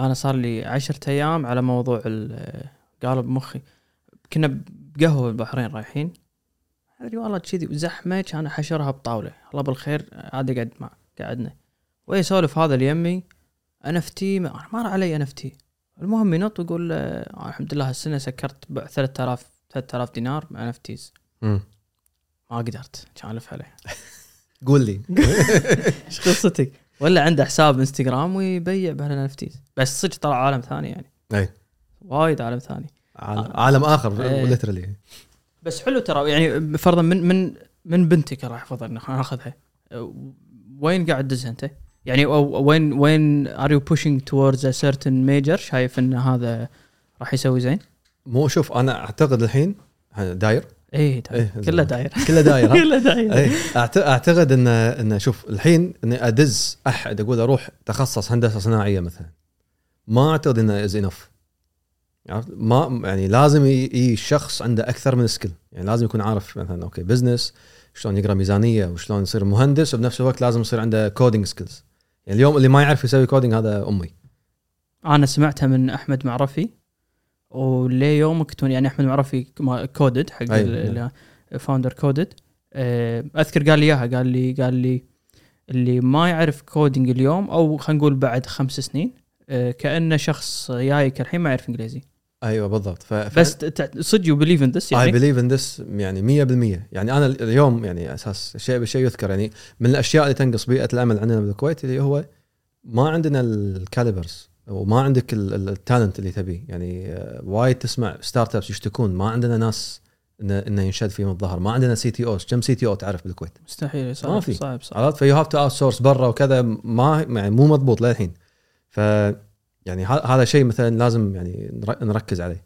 أنا صار لي عشرة أيام على موضوع ال- قالب مخي كنا بقهوه بالبحرين رايحين؟ أدري والله كذي وزحمه كان احشرها بطاولة. الله بالخير هذا قعد مع قعدنا ويسولف هذا اليمي أنفتي ما ما راح علي أنفتي. المهم ينط ويقول آه الحمد لله هالسنة سكرت ب 3000 3000 دينار مع أنفتيز. ما قدرت كان ألف عليه. قول لي. إيش قصتك؟ ولا عنده حساب إنستغرام ويبيع بهال NFTs. بس صدق طلع عالم ثاني يعني. أي. وايد عالم ثاني. عالم, عالم آخر إيه. literally بس حلو ترى يعني فرضا من من من بنتك راح افضل ناخذها وين قاعد تدزها أنت؟ يعني وين وين are you pushing towards a certain major شايف إن هذا راح يسوي زين؟ مو شوف أنا أعتقد الحين داير. إيه إيه، كله داير. كله داير؟ كله داير. اي أعت- أعتقد ان إن شوف الحين إني أدز أحد أقول أروح تخصص هندسة صناعية مثلا. ما أعتقد إنه is enough ما يعني لازم يجي شخص عنده أكثر من skill يعني لازم يكون عارف مثلا أوكي business شلون يقرأ ميزانية وشلون يصير مهندس وبنفس الوقت لازم يصير عنده coding skills يعني اليوم اللي ما يعرف يسوي coding هذا أمي. أنا سمعتها من أحمد معرفي وليه يومك تون يعني أحمد معرفي Coded حق. founder Coded أذكر قال لي إياها قال لي قال لي اللي ما يعرف coding اليوم أو خلينا نقول بعد خمس سنين آه، كأنه شخص جايك الحين ما يعرف إنجليزي. أيوه بالضبط. ف... بس صدق you believe in this اي يعني believe in this يعني 100% يعني أنا اليوم يعني أساس شيء بشيء يذكر يعني من الأشياء اللي تنقص بيئة العمل عندنا بالكويت اللي هو ما عندنا ال calibers وما عندك ال- ال- ال talent اللي تبيه يعني آه، وايد تسمع startups يشتكون. ما عندنا ناس انه انه ينشد فيهم الظهر ما عندنا CTOs. كم CTO تعرف بالكويت؟ مستحيل صعب ما في. صعب صعب. عرفت؟ ف you have to outsource برا وكذا. ما يعني مو مضبوط للحين. ف يعني هذا شيء مثلا لازم يعني نر- نركز عليه.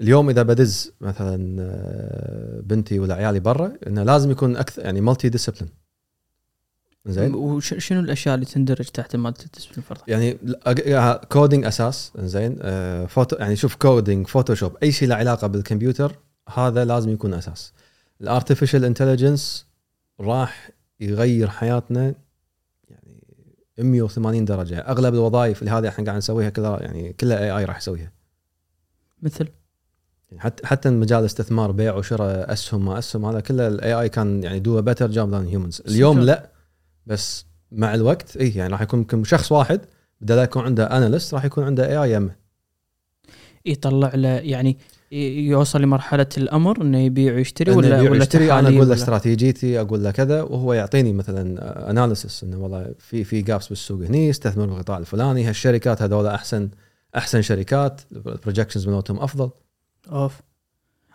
اليوم إذا بدز مثلا آه، بنتي ولا عيالي برا إنه لازم يكون أكثر يعني multidiscipline زين وشنو الأشياء اللي تندرج تحت multidiscipline فرضا؟ يعني coding أساس زين آه، فوتو يعني شوف coding فوتوشوب أي شيء له علاقة بالكمبيوتر هذا لازم يكون أساس. ال artificial intelligence راح يغير حياتنا 180 درجة. أغلب الوظائف اللي هذه إحنا قاعد نسويها كلها يعني كلها AI راح يسويها. مثل؟ يعني حتى حتى مجال الاستثمار بيع وشراء أسهم ما أسهم هذا كله ال AI can يعني do better job than humans اليوم. لا بس مع الوقت اي يعني راح يكون يمكن شخص واحد بدل يكون عنده analyst راح يكون عنده AI يمه يطلع له يعني يوصل لمرحلة الأمر إنه يبيع ويشتري إنه ولا يبيع ولا ويشتري. أنا أقول له استراتيجيتي أقول له كذا وهو يعطيني مثلا analysis إنه والله في في gaps بالسوق هني استثمر بالقطاع الفلاني. هالشركات هذول احسن أحسن شركات ال projections مالتهم أفضل. أوف.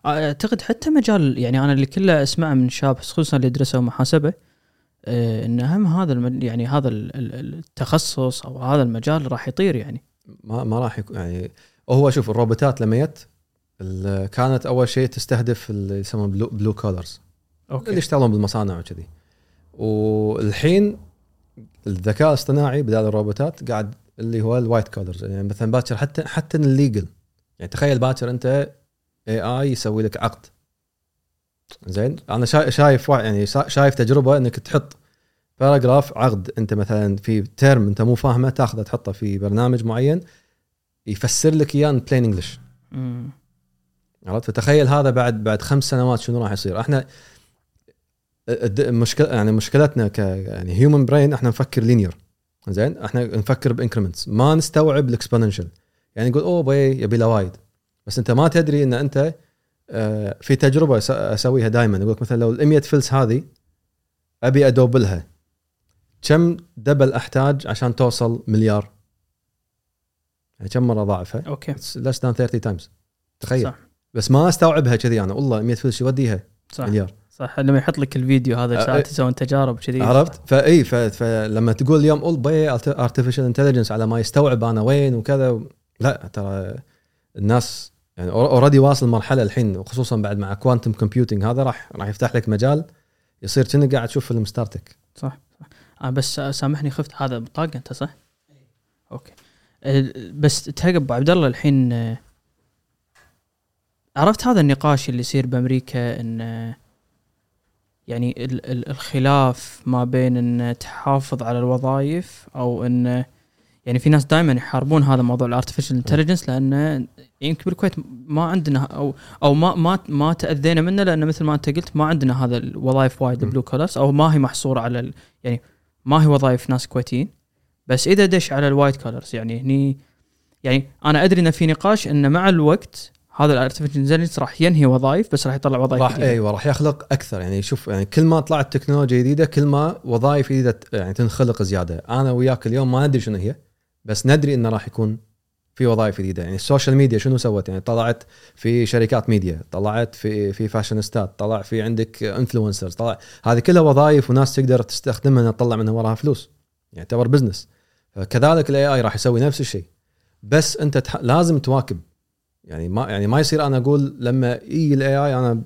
أعتقد حتى مجال يعني أنا اللي كله أسمعه من شباب خصوصا اللي درسوا محاسبة آه، إن هم هذا الم- يعني هذا ال- ال- التخصص أو هذا المجال راح يطير يعني. ما ما راح يكون يعني هو شوف الروبوتات لما جت كانت أول شيء تستهدف اللي يسمون blue, blue collars اللي okay يشتغلون بالمصانع وكذي. والحين الذكاء الاصطناعي بدال الروبوتات قاعد اللي هو ال white collars يعني مثلا باكر حتى حتى ال legal يعني تخيل باكر أنت AI يسوي لك عقد. زين؟ أنا شا- شايف يعني شا- شايف تجربة إنك تحط paragraph عقد. أنت مثلا في term أنت مو فاهمه تاخذه تحطه في برنامج معين يفسر لك إياه plain English. عرفت؟ فتخيل هذا بعد بعد خمس سنوات شنو راح يصير. إحنا المشكلة يعني مشكلتنا ك يعني human brain إحنا نفكر linear زين؟ إحنا نفكر ب increments. ما نستوعب ال exponential يعني نقول أوه بي يبي له وايد. بس أنت ما تدري إن أنت آه، في تجربة أسويها دائما يقول لك مثلا لو ال 100 فلس هذه أبي أدوبلها. كم double أحتاج عشان توصل مليار؟ يعني كم مرة ضاعفها؟ Okay. Less than 30 times. تخيل. صح. بس ما استوعبها كذي أنا. والله 100 فلس يوديها صح. مليار. صح. لما يحط لك الفيديو هذا أه، ساعات. يسوون تجارب كذي. عرفت؟ فاي فلما تقول اليوم قول بي artificial intelligence على ما يستوعب أنا وين وكذا لا ترى الناس يعني already واصل مرحلة الحين وخصوصا بعد مع quantum computing هذا راح راح يفتح لك مجال يصير كأنك قاعد تشوف فيلم Star Trek صح صح. آه بس سامحني خفت. هذا بطاقة أنت صح؟ okay. بس تهقى أبو عبد الله الحين آه، عرفت هذا النقاش اللي يصير بأمريكا إن يعني ال- ال- الخلاف ما بين إن تحافظ على الوظائف أو إن يعني في ناس دائما يحاربون هذا موضوع ال artificial intelligence لأنه يمكن بالكويت ما عندنا أو أو ما ما ما تأذينا منه لأنه مثل ما أنت قلت ما عندنا هذا الوظائف وايد. ال blue collars أو ما هي محصورة على يعني ما هي وظائف ناس كويتيين بس إذا دش على ال white collars يعني هني يعني أنا أدري إن في نقاش انه مع الوقت هذا ال artificial intelligence راح ينهي وظائف بس راح يطلع وظائف راح. أيوه راح يخلق أكثر. يعني شوف يعني كل ما طلعت تكنولوجيا جديدة كل ما وظائف جديدة يعني تنخلق زيادة. أنا وياك اليوم ما ندري شنو هي بس ندري إنه راح يكون في وظائف جديدة. يعني ال social media شنو سوت؟ يعني طلعت في شركات ميديا طلعت في في فاشينيستات طلع في عندك influencers طلع هذه كلها وظائف وناس تقدر تستخدمها إنها تطلع منها وراها فلوس. يعني تعتبر business كذلك ال AI راح يسوي نفس الشيء. بس أنت تح... لازم تواكب يعني ما يعني ما يصير أنا أقول لما يجي ال AI أنا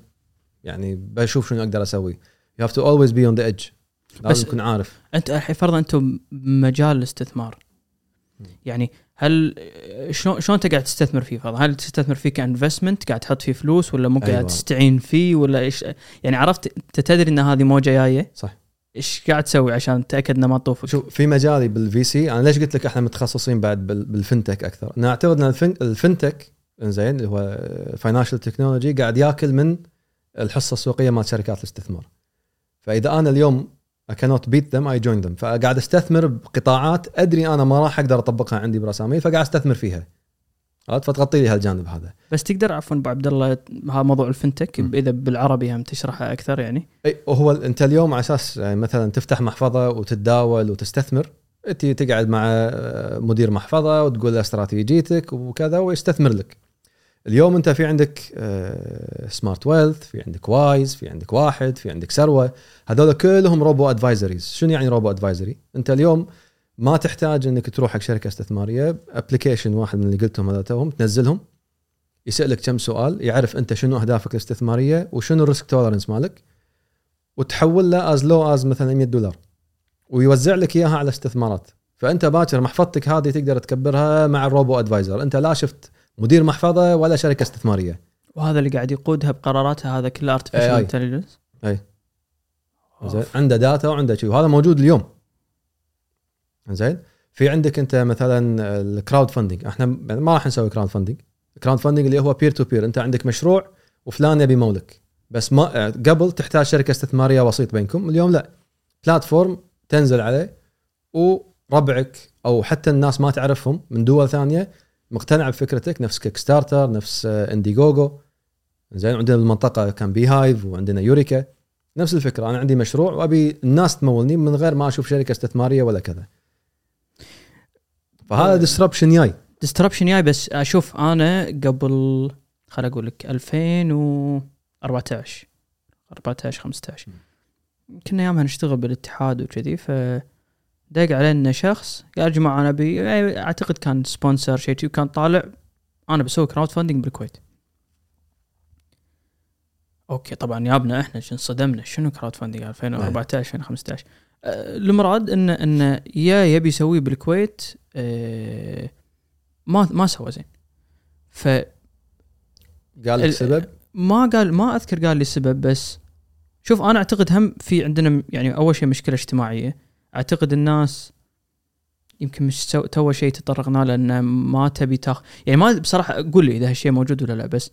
يعني بشوف شنو أقدر أسوي. Have to always be on the edge. بس- لازم تكون عارف. أنت الحين فرضا أنتم بمجال الاستثمار. يعني هل شلون شلون أنت قاعد تستثمر فيه فرضا؟ هل تستثمر فيه ك investment قاعد تحط فيه فلوس ولا مو قاعد أيوة. تستعين فيه ولا إيش؟ يعني عرفت أنت تدري إن هذه موجة جاية؟ صح. إيش قاعد تسوي عشان تتاكد إنه ما تطوفك؟ شوف في مجالي بال VC أنا ليش قلت لك إحنا متخصصين بعد بال- بال fintech أكثر؟ أنا أعتقد إن ال fin ال fintech زين اللي هو financial technology قاعد ياكل من الحصة السوقية مال شركات الاستثمار. فإذا أنا اليوم I cannot beat them I join them. فقاعد أستثمر بقطاعات أدري أنا ما راح أقدر أطبقها عندي براسامي فقاعد أستثمر فيها. فتغطي لي هالجانب هذا. بس تقدر عفوا أبو عبد الله هذا موضوع الفنتك. إذا بالعربي هم تشرحه أكثر يعني. إي وهو أنت اليوم على أساس يعني مثلا تفتح محفظة وتتداول وتستثمر انت تقعد مع آه، مدير محفظة وتقول له استراتيجيتك وكذا ويستثمر لك. اليوم انت في عندك Smart Wealth في عندك Wise في عندك واحد في عندك Sarwa هذول كلهم robo advisories شنو يعني robo advisory انت اليوم ما تحتاج انك تروح حق شركة استثمارية application واحد من اللي قلتهم هذا توهم تنزلهم يسألك كم سؤال يعرف انت شنو أهدافك الاستثمارية وشنو ال risk tolerance مالك وتحول له as low as مثلا 100 دولار ويوزع لك إياها على استثمارات. فأنت باكر محفظتك هذه تقدر تكبرها مع ال robo advisor انت لا شفت مدير محفظة ولا شركة استثمارية. وهذا اللي قاعد يقودها بقراراته هذا كله artificial. intelligence زين. عنده data وعنده شيء. وهذا موجود اليوم. زين. في عندك أنت مثلا ال crowdfunding إحنا ما راح نسوي crowdfunding crowdfunding اللي هو peer to peer أنت عندك مشروع وفلان يبي يمولك. بس ما قبل تحتاج شركة استثمارية وسيط بينكم اليوم لا. platform تنزل عليه وربعك أو حتى الناس ما تعرفهم من دول ثانية مقتنع بفكرتك نفس Kickstarter نفس Indiegogo زين عندنا بالمنطقة كان Beehive وعندنا Eureeca نفس الفكرة أنا عندي مشروع وأبي الناس تمولني من غير ما أشوف شركة استثمارية ولا كذا. فهذا disruption جاي disruption جاي بس أشوف أنا قبل خل أقول لك 2014 14 15 كنا أيامها نشتغل بالاتحاد وكذي ف دق علينا شخص قال يا جماعة أنا ابي يعني أعتقد كان sponsor شيء شي، وكان طالع أنا بسوي crowdfunding بالكويت. Okay طبعا يابنا إحنا انصدمنا شنو crowdfunding 2014 2015 آه، المراد إنه إنه يا يبي يسويه بالكويت آه، ما ما سوى زين. ف قال لك سبب؟ ما قال ما أذكر قال لي السبب بس شوف أنا أعتقد هم في عندنا يعني أول شيء مشكلة اجتماعية. أعتقد الناس يمكن مش. تو شيء تطرقنا له انه ما تبي تاخ يعني ما بصراحة قول لي إذا هالشيء موجود ولا لا بس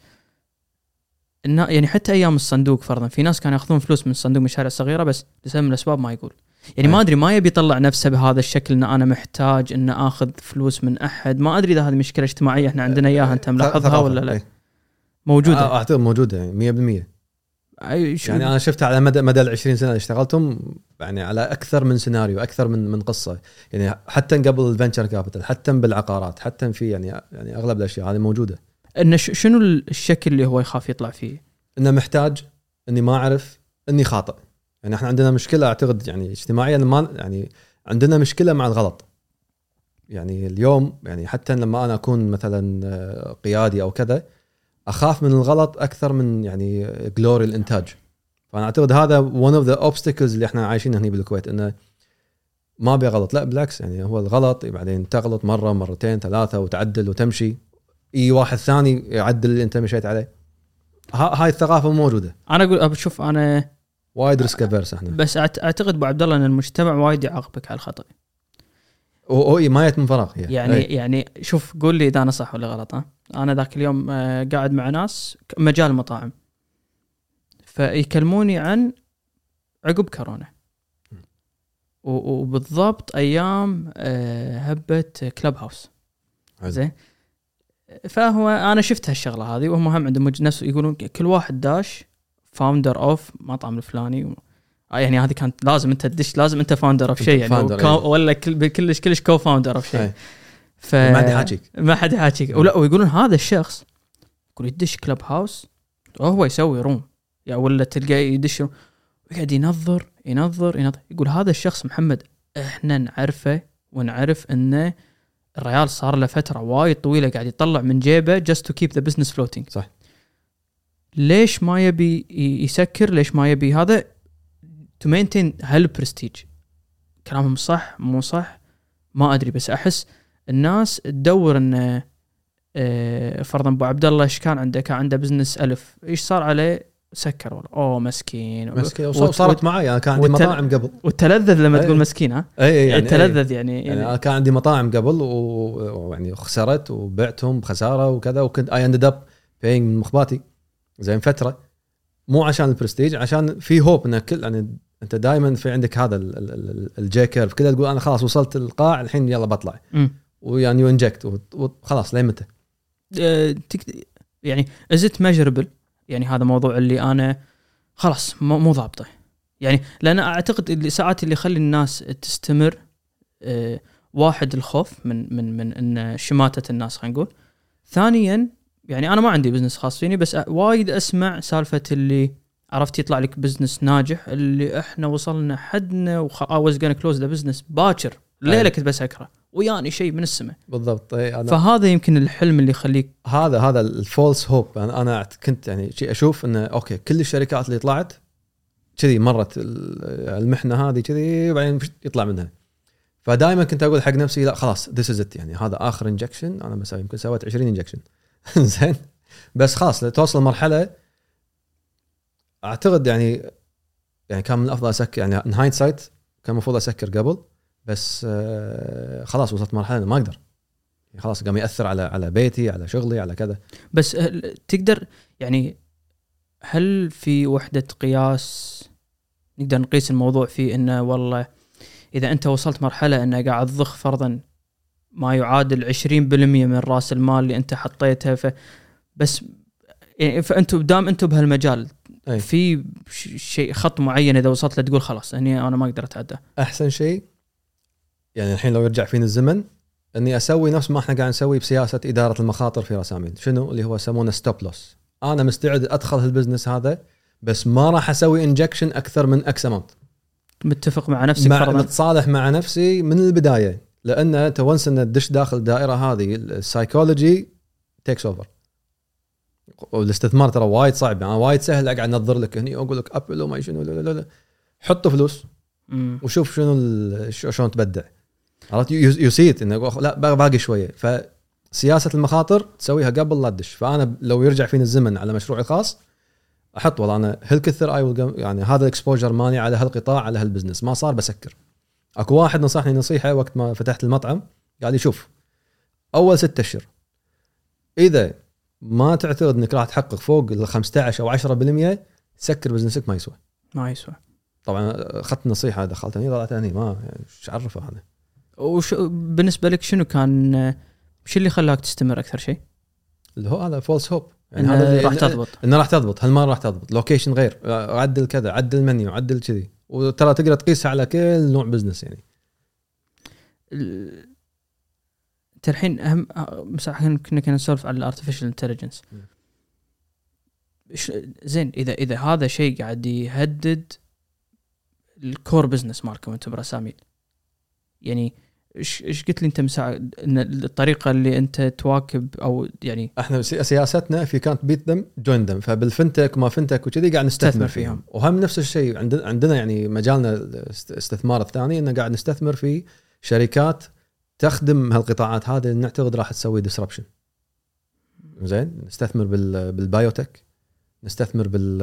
يعني حتى أيام الصندوق فرضا في ناس كانوا يأخذون فلوس من صندوق مشاريع صغيرة بس لسبب من الأسباب ما يقول يعني ما. أدري ما يبي يطلع نفسه بهذا الشكل إن أنا محتاج إن أخذ فلوس من أحد ما أدري إذا هذه مشكلة اجتماعية إحنا عندنا إياها أنت ملاحظها. ولا لا. موجودة آه، أعتقد موجودة يعني 100% أي شو يعني أنا شفتها على مدى مدى ال 20 سنة اللي اشتغلتهم يعني على أكثر من سيناريو أكثر من من قصة. يعني حتى قبل ال venture capital حتى بالعقارات حتى في يعني يعني أغلب الأشياء هذه موجودة. إنه ش- شنو الشكل اللي هو يخاف يطلع فيه؟ إنه محتاج إني ما أعرف إني خاطئ. يعني إحنا عندنا مشكلة أعتقد يعني اجتماعيا ما يعني عندنا مشكلة مع الغلط. يعني اليوم يعني حتى لما أنا أكون مثلا آه، قيادي أو كذا أخاف من الغلط أكثر من يعني glory الإنتاج. فأنا أعتقد هذا one of the obstacles اللي إحنا عايشينها هنا بالكويت إنه ما ابي غلط لا بالعكس يعني هو الغلط بعدين تغلط مرة مرتين ثلاثة وتعدل وتمشي. اي واحد ثاني يعدل اللي أنت مشيت عليه. ها- هاي الثقافة موجودة. أنا أقول أشوف أنا وايد risk averse إحنا. بس أعتقد أبو عبد الله إن المجتمع وايد يعاقبك على الخطأ. هو ما جت من فراغ هي. يعني أي. يعني شوف قول لي إذا أنا صح ولا غلط ها. أنا ذاك اليوم آه، قاعد مع ناس مجال المطاعم. فيكلموني عن عقب كورونا. وبالضبط أيام آه، هبة Clubhouse. زين. فهو أنا شفت هالشغلة هذه وهم هم عندهم نفس يقولون كل واحد داش founder of مطعم الفلاني يعني هذه كانت لازم أنت تدش لازم أنت founder of شيء يعني. أي. ولا كل... كلش كلش كو founder of شيء أي. ف... ما حد يحاكيك ما حد يحاكيك ولا ويقولون هذا الشخص يقول يدش Clubhouse وهو يسوي room يعني ولا تلقاه يدش ويقعد ينظر ينظر ينظر يقول هذا الشخص محمد إحنا نعرفه ونعرف إنه الريال صار له فترة وايد طويلة قاعد يطلع من جيبه just to keep the business floating صح. ليش ما يبي يسكر ليش ما يبي هذا to maintain هالبرستيج كلامهم صح مو صح ما أدري بس أحس الناس تدور انه آه، فرضا أبو عبد الله إيش كان عنده؟ كان عنده business ألف، إيش صار عليه؟ سكر والله، أوه مسكين. مسكين. وصارت معي. أنا كان عندي وت- مطاعم قبل. وتلذذ لما أي. تقول مسكين ها؟ اي اي يعني تلذذ يعني, يعني يعني أنا كان عندي مطاعم قبل ويعني خسرت وبعتهم بخسارة وكذا وكنت اي ended up paying من مخباتي زين فترة. مو عشان البرستيج عشان في hope انك كل يعني انت دائما في عندك هذا ال- ال- ال- ال J curve كذا تقول أنا خلاص وصلت القاع الحين يلا بطلع. ويعني ي inject وخلاص لين متى؟ آه، يعني is it measurable يعني هذا موضوع اللي أنا خلاص مو ضابطه. يعني لأن أعتقد اللي ساعات اللي يخلي الناس تستمر آه، واحد الخوف من من من إن شماتة الناس خلينا نقول. ثانيا يعني أنا ما عندي business خاص فيني بس وايد أسمع سالفة اللي عرفت يطلع لك business ناجح اللي إحنا وصلنا حدنا وخ... I was gonna close the business باكر. الليلة أي. كنت بسكره وياني شيء من السماء. بالضبط اي أنا فهذا يمكن الحلم اللي يخليك هذا هذا ال false hope أنا أنا كنت يعني شيء أشوف إنه okay كل الشركات اللي طلعت كذي مرت ال- المحنة هذه كذي وبعدين يطلع منها. فدائما كنت أقول حق نفسي لا خلاص this is it يعني هذا آخر injection أنا بسوي يمكن سويت 20 injection زين. بس خلاص توصل مرحلة أعتقد يعني يعني كان من الافضل أسكر يعني in hindsight كان المفروض أسكر قبل بس آه خلاص وصلت مرحلة ما أقدر. يعني خلاص قام يأثر على على بيتي على شغلي على كذا. بس تقدر يعني هل في وحدة قياس نقدر نقيس الموضوع في إنه والله إذا أنت وصلت مرحلة إنه قاعد تضخ فرضا ما يعادل 20% من رأس المال اللي أنت حطيته ف بس يعني فانتم دام أنتم بهالمجال أي. في شيء خط معين إذا وصلت له تقول خلاص هني أنا ما أقدر أتعدى. أحسن شيء يعني الحين لو يرجع فيني الزمن إني أسوي نفس ما إحنا قاعد نسوي بسياسة إدارة المخاطر في راسامين شنو؟ اللي هو يسمونه ستوب لوس أنا مستعد أدخل هال business هذا بس ما راح أسوي injection أكثر من X amount متفق مع نفسك مع متصالح مع نفسي من البداية لأن أنت once in تدش داخل الدائرة هذه ال psychology takes over والاستثمار ترى وايد صعب. يعني وايد سهل أقعد أنظر لك هني واقول لك Apple وما شنو. لا لا لا. حطوا فلوس. وشوف شنو شلون تبدع. عرفت؟ you see it إنه لا باقي باقي شوية. فسياسة المخاطر تسويها قبل لا تدش. فأنا لو يرجع فيني الزمن على مشروعي الخاص أحط والله أنا هالكثر اي يعني هذا ال exposure مالي على هالقطاع على هال business ما صار بسكر. أكو واحد نصحني نصيحة وقت ما فتحت المطعم قال لي شوف أول ستة أشهر إذا ما تعتقد إنك راح تحقق فوق ال 15 أو 10% سكر business ك ما يسوى. ما يسوى. طبعا أخذت نصيحة دخلت هني طلعت هني ما يعني إيش عرفه أنا وش بالنسبة لك شنو كان شو اللي خلاك تستمر أكثر شيء؟ اللي هو هذا false hope يعني هذا اللي راح تضبط. إنه راح تضبط. هالمرة راح تضبط. location غير. عدل كذا عدل المنيو عدل كذي. وترى تقدر تقيسها على كل نوع business يعني. انت الحين اهم مساعة كنا كنا نسولف على ال artificial intelligence. زين إذا إذا هذا شيء قاعد يهدد ال core business مالكم أنتم براساميل يعني إيش إيش قلت لي أنت مساعة إن الطريقة اللي أنت تواكب أو يعني إحنا سي- سياستنا في كانت بيت ذم جوين ذم فبال fintech وما fintech وكذي قاعد نستثمر نستثمر فيهم. فيهم. وهم نفس الشيء. عندنا عندنا يعني مجالنا الاستثمار الثاني إنه قاعد نستثمر في شركات تخدم هالقطاعات هذه نعتقد راح تسوي disruption زين؟ نستثمر بال بال biotech نستثمر بال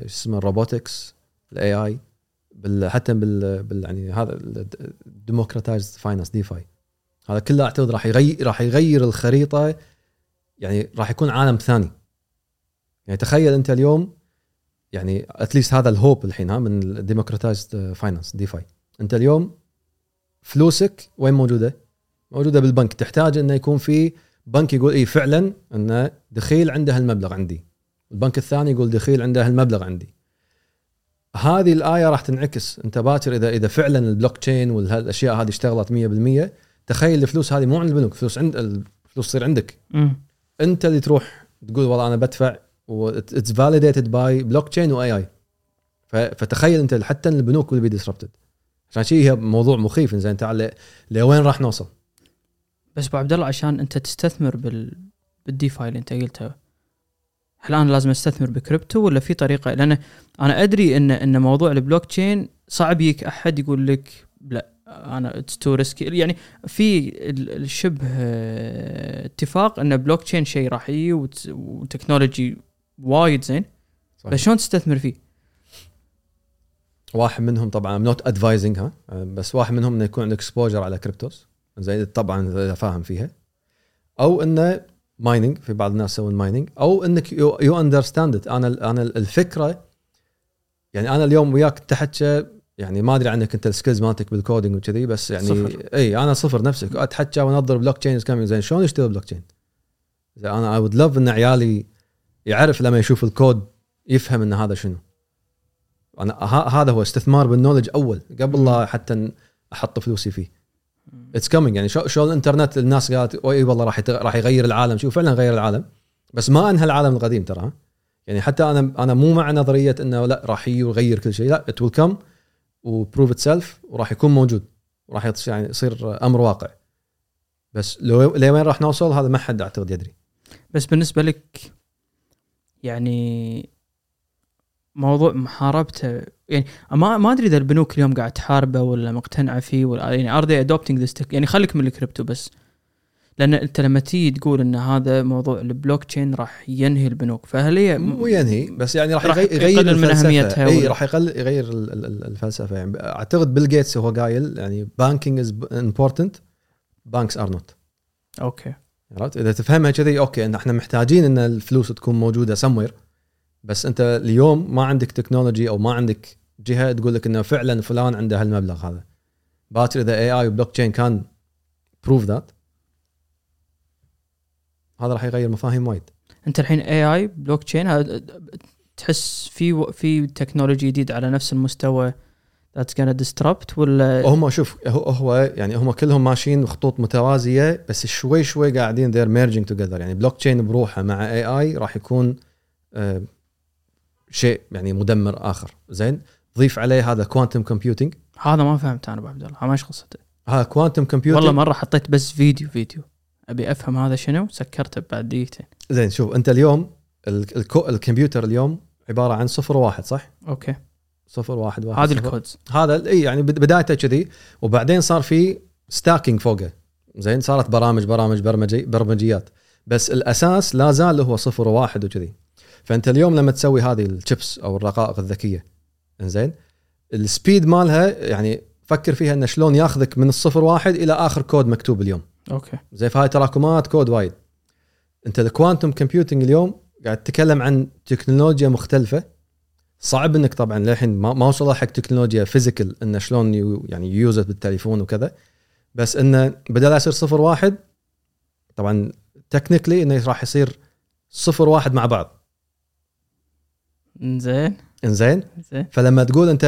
شو اسمه ال robotics ال AI حتى بال, بال يعني هذا ال democratized finance DeFi هذا كله أعتقد راح يغير راح يغير الخريطة يعني راح يكون عالم ثاني. يعني تخيل أنت اليوم يعني at least هذا ال hope الحين ها من ال democratized finance DeFi أنت اليوم فلوسك وين موجودة؟ موجودة بالبنك. تحتاج إنه يكون في بنك يقول إي فعلا انه دخيل عنده هالمبلغ عندي. البنك الثاني يقول دخيل عنده هالمبلغ عندي. هذه ال AI راح تنعكس. أنت باكر إذا إذا فعلا البلوك تشين والاشياء هذه اشتغلت 100% تخيل الفلوس هذه مو عند البنوك فلوس عند الفلوس تصير عندك. مم. أنت اللي تروح تقول والله أنا بدفع it's validated by blockchain و AI فتخيل أنت حتى البنوك will be disrupted. عشان شيء هي موضوع مخيف زين تعال لوين راح نوصل؟ بس أبو عبد الله عشان أنت تستثمر بال بال DeFi اللي أنت قلته هل أنا لازم أستثمر بكريبتو ولا في طريقة؟ لأن أنا أدري إن إن موضوع البلوك تشين صعب يجيك أحد يقول لك لا أنا it's too risky يعني في ال- الشبه آه، اتفاق إن بلوك تشين شيء راح يجي وت- و technology وايد زين. صحيح. بس شلون تستثمر فيه؟ واحد منهم طبعا not advising ها بس واحد منهم إنه يكون عندك exposure على cryptos زين طبعا إذا فاهم فيها. أو إنه mining في بعض الناس يسوون mining أو إنك you understand أنا أنا الفكرة يعني أنا اليوم وياك تحكى يعني ما أدري عنك أنت ال skills مالتك بال coding وكذي بس يعني صفر. إي أنا صفر نفسك. اتحكى وانظر blockchain coming زين شلون يشتغل بلوك تشين؟ زي أنا I would love إن عيالي يعرف لما يشوف الكود يفهم إن هذا شنو. أنا هذا هو استثمار بال knowledge أول قبل لا حتى أحط فلوسي فيه. it's coming يعني شو شو الإنترنت الناس قالت أي والله راح راح يغير العالم. شوف فعلا غير العالم. بس ما أنهى العالم القديم ترى؟ يعني حتى أنا أنا مو مع نظرية إنه لا راح يجي ويغير كل شيء. لا it will come و prove itself وراح يكون موجود. وراح يعني يصير أمر واقع. بس لو لوين راح نوصل هذا ما حد أعتقد يدري. بس بالنسبة لك يعني موضوع محاربته يعني ما ما أدري إذا البنوك اليوم قاعد تحاربه ولا مقتنعة فيه ولا يعني are they adopting this يعني خليك من الكريبتو بس. لأن أنت لما تيجي تقول إن هذا موضوع البلوك تشين راح ينهي البنوك فهل هي مو ينهي بس يعني راح راح يغي- يغير يقلل من الفلسفة. أهميتها إي راح يغير ال- ال- ال- الفلسفة. يعني أعتقد بيل جيتس هو قايل يعني banking is important banks are not okay. عرفت؟ إذا تفهمها كذي okay إن إحنا محتاجين إن الفلوس تكون موجودة سموير بس انت اليوم ما عندك technology أو ما عندك جهة تقول لك إنه فعلا فلان عنده هالمبلغ هذا. باكر اذا AI و blockchain كان prove that هذا راح يغير مفاهيم وايد. أنت الحين AI blockchain تحس في في technology جديد على نفس المستوى that's gonna disrupt ولا؟ هم شوف هو هو يعني هم كلهم ماشيين بخطوط متوازية بس شوي شوي قاعدين they're merging together. يعني بلوك تشين بروحه مع AI راح يكون آه شيء يعني مدمر آخر. زين ضيف عليه هذا quantum computing هذا ما فهمت أنا أبو عبد الله ما إيش قصته؟ هذا quantum computing والله مرة حطيت بس فيديو فيديو. أبي أفهم هذا شنو سكرته بعد دقيقتين. زين شوف أنت اليوم الكمبيوتر اليوم عبارة عن صفر وواحد صح؟ okay. صفر واحد واحد هذه. ال codes. هذا إي يعني بد- بدايته كذي وبعدين صار في stacking فوقه. زين صارت برامج برامج برمجي برمجيات. بس الأساس لا زال هو صفر وواحد وكذي. فأنت اليوم لما تسوي هذه الشيبس أو الرقائق الذكية زين ال speed مالها يعني فكر فيها إنه شلون ياخذك من الصفر واحد إلى آخر كود مكتوب اليوم. okay. زي فهاي تراكمات كود وايد. أنت ال quantum computing اليوم قاعد تتكلم عن تكنولوجيا مختلفة. صعب إنك طبعا للحين ما وصلوا حق تكنولوجيا physical إنه شلون you يعني use it بالتليفون وكذا. بس إنه بدل يصير صفر واحد طبعا technically إنه راح يصير صفر واحد مع بعض. زين إنزين. زين فلما تقول أنت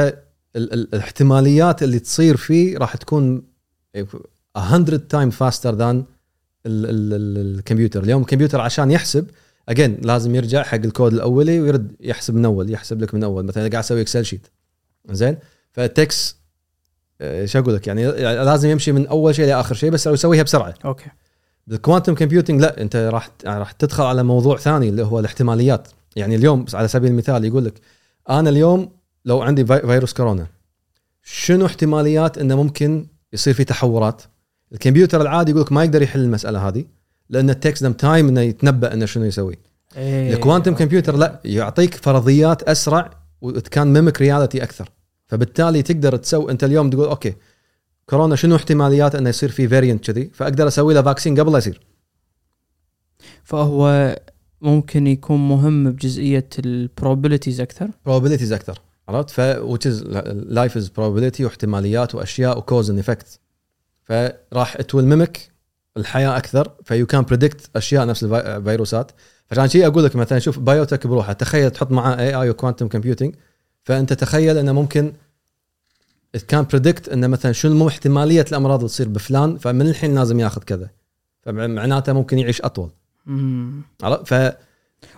ال- ال- الاحتماليات اللي تصير فيه راح تكون 100 time faster than الكمبيوتر. اليوم الكمبيوتر عشان يحسب again لازم يرجع حق الكود الأولي ويرد يحسب من أول يحسب لك من أول. مثلا قاعد أسوي Excel sheet زين فتكس إيش أقول لك يعني لازم يمشي من أول شيء لآخر شيء بس لو يسويها بسرعة. okay. بال quantum computing لا أنت راح راح تدخل على موضوع ثاني اللي هو الاحتماليات. يعني اليوم على سبيل المثال يقول لك أنا اليوم لو عندي في- فيروس كورونا شنو احتماليات إنه ممكن يصير في تحورات؟ الكمبيوتر العادي يقول لك ما يقدر يحل المسألة هذه لأن it takes them time إنه يتنبأ إنه شنو يسوي. إيه. ال quantum computer لا يعطيك فرضيات أسرع وكان mimic reality أكثر. فبالتالي تقدر تسوي أنت اليوم تقول okay كورونا شنو احتماليات إنه يصير في variant كذي؟ فأقدر أسوي له vaccine قبل لا يصير. فهو ممكن يكون مهم بجزئية ال probabilities أكثر؟ Probabilities أكثر عرفت؟ ف life is probability واحتماليات وأشياء و cause and effect فراح it will mimic الحياة أكثر ف you can predict أشياء نفس الفي- الفيروسات فعشان شيء أقول لك مثلا شوف biotech بروحه تخيل تحط معاه AI و quantum computing فأنت تخيل إنه ممكن can predict إنه مثلا شنو احتمالية الأمراض اللي تصير بفلان فمن الحين لازم ياخذ كذا. فمعناته ممكن يعيش أطول. عرفت؟ ف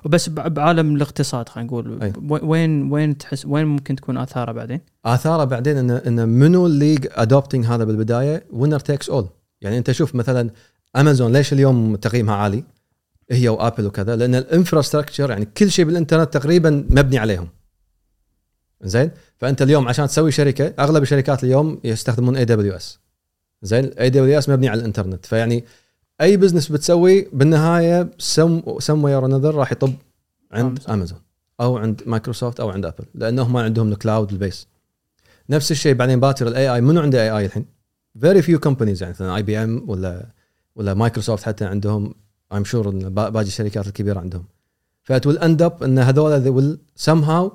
وبس بعالم الاقتصاد خلينا نقول. أي. وين وين تحس وين ممكن تكون آثاره بعدين؟ آثاره بعدين ان إن منو اللي adopting هذا بالبداية؟ winner takes all يعني أنت شوف مثلا امازون ليش اليوم تقييمها عالي؟ هي و Apple وكذا. لأن ال infrastructure يعني كل شيء بالإنترنت تقريبا مبني عليهم. زين؟ فأنت اليوم عشان تسوي شركة أغلب الشركات اليوم يستخدمون AWS زين؟ AWS مبني على الإنترنت. فيعني أي business بتسوي بالنهاية some somewhere another راح يطب عند. امازون أو عند مايكروسوفت أو عند Apple لأنهم ما عندهم ال cloud ال base نفس الشيء بعدين باكر ال AI منو عنده AI الحين؟ very few companies يعني مثلا IBM ولا ولا مايكروسوفت حتى عندهم. I'm sure إن با- باقي الشركات الكبيرة عندهم. ف what will end up إن هذول they will somehow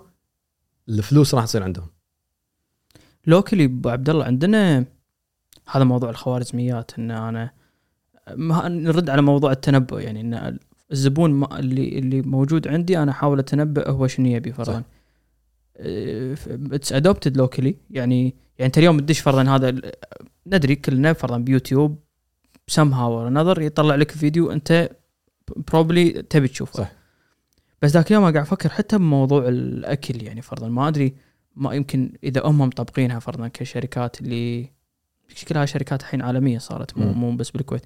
الفلوس راح تصير عندهم. locally ابو عبد الله عندنا هذا موضوع الخوارزميات إن أنا نرد على موضوع التنبؤ يعني إن الزبون اللي اللي موجود عندي أنا أحاول أتنبأ هو شنو يبي. فرضا it's adopted locally يعني يعني انت اليوم تدش فرضا هذا ندري كلنا فرضا بيوتيوب سم هاو نظر يطلع لك فيديو أنت probably تبي تشوفه صح. بس ذاك اليوم قاعد أفكر حتى بموضوع الأكل يعني فرضا ما أدري ما يمكن إذا هم مطبقينها فرضا كشركات اللي كلها شركات الحين عالمية صارت مو. مو بس بالكويت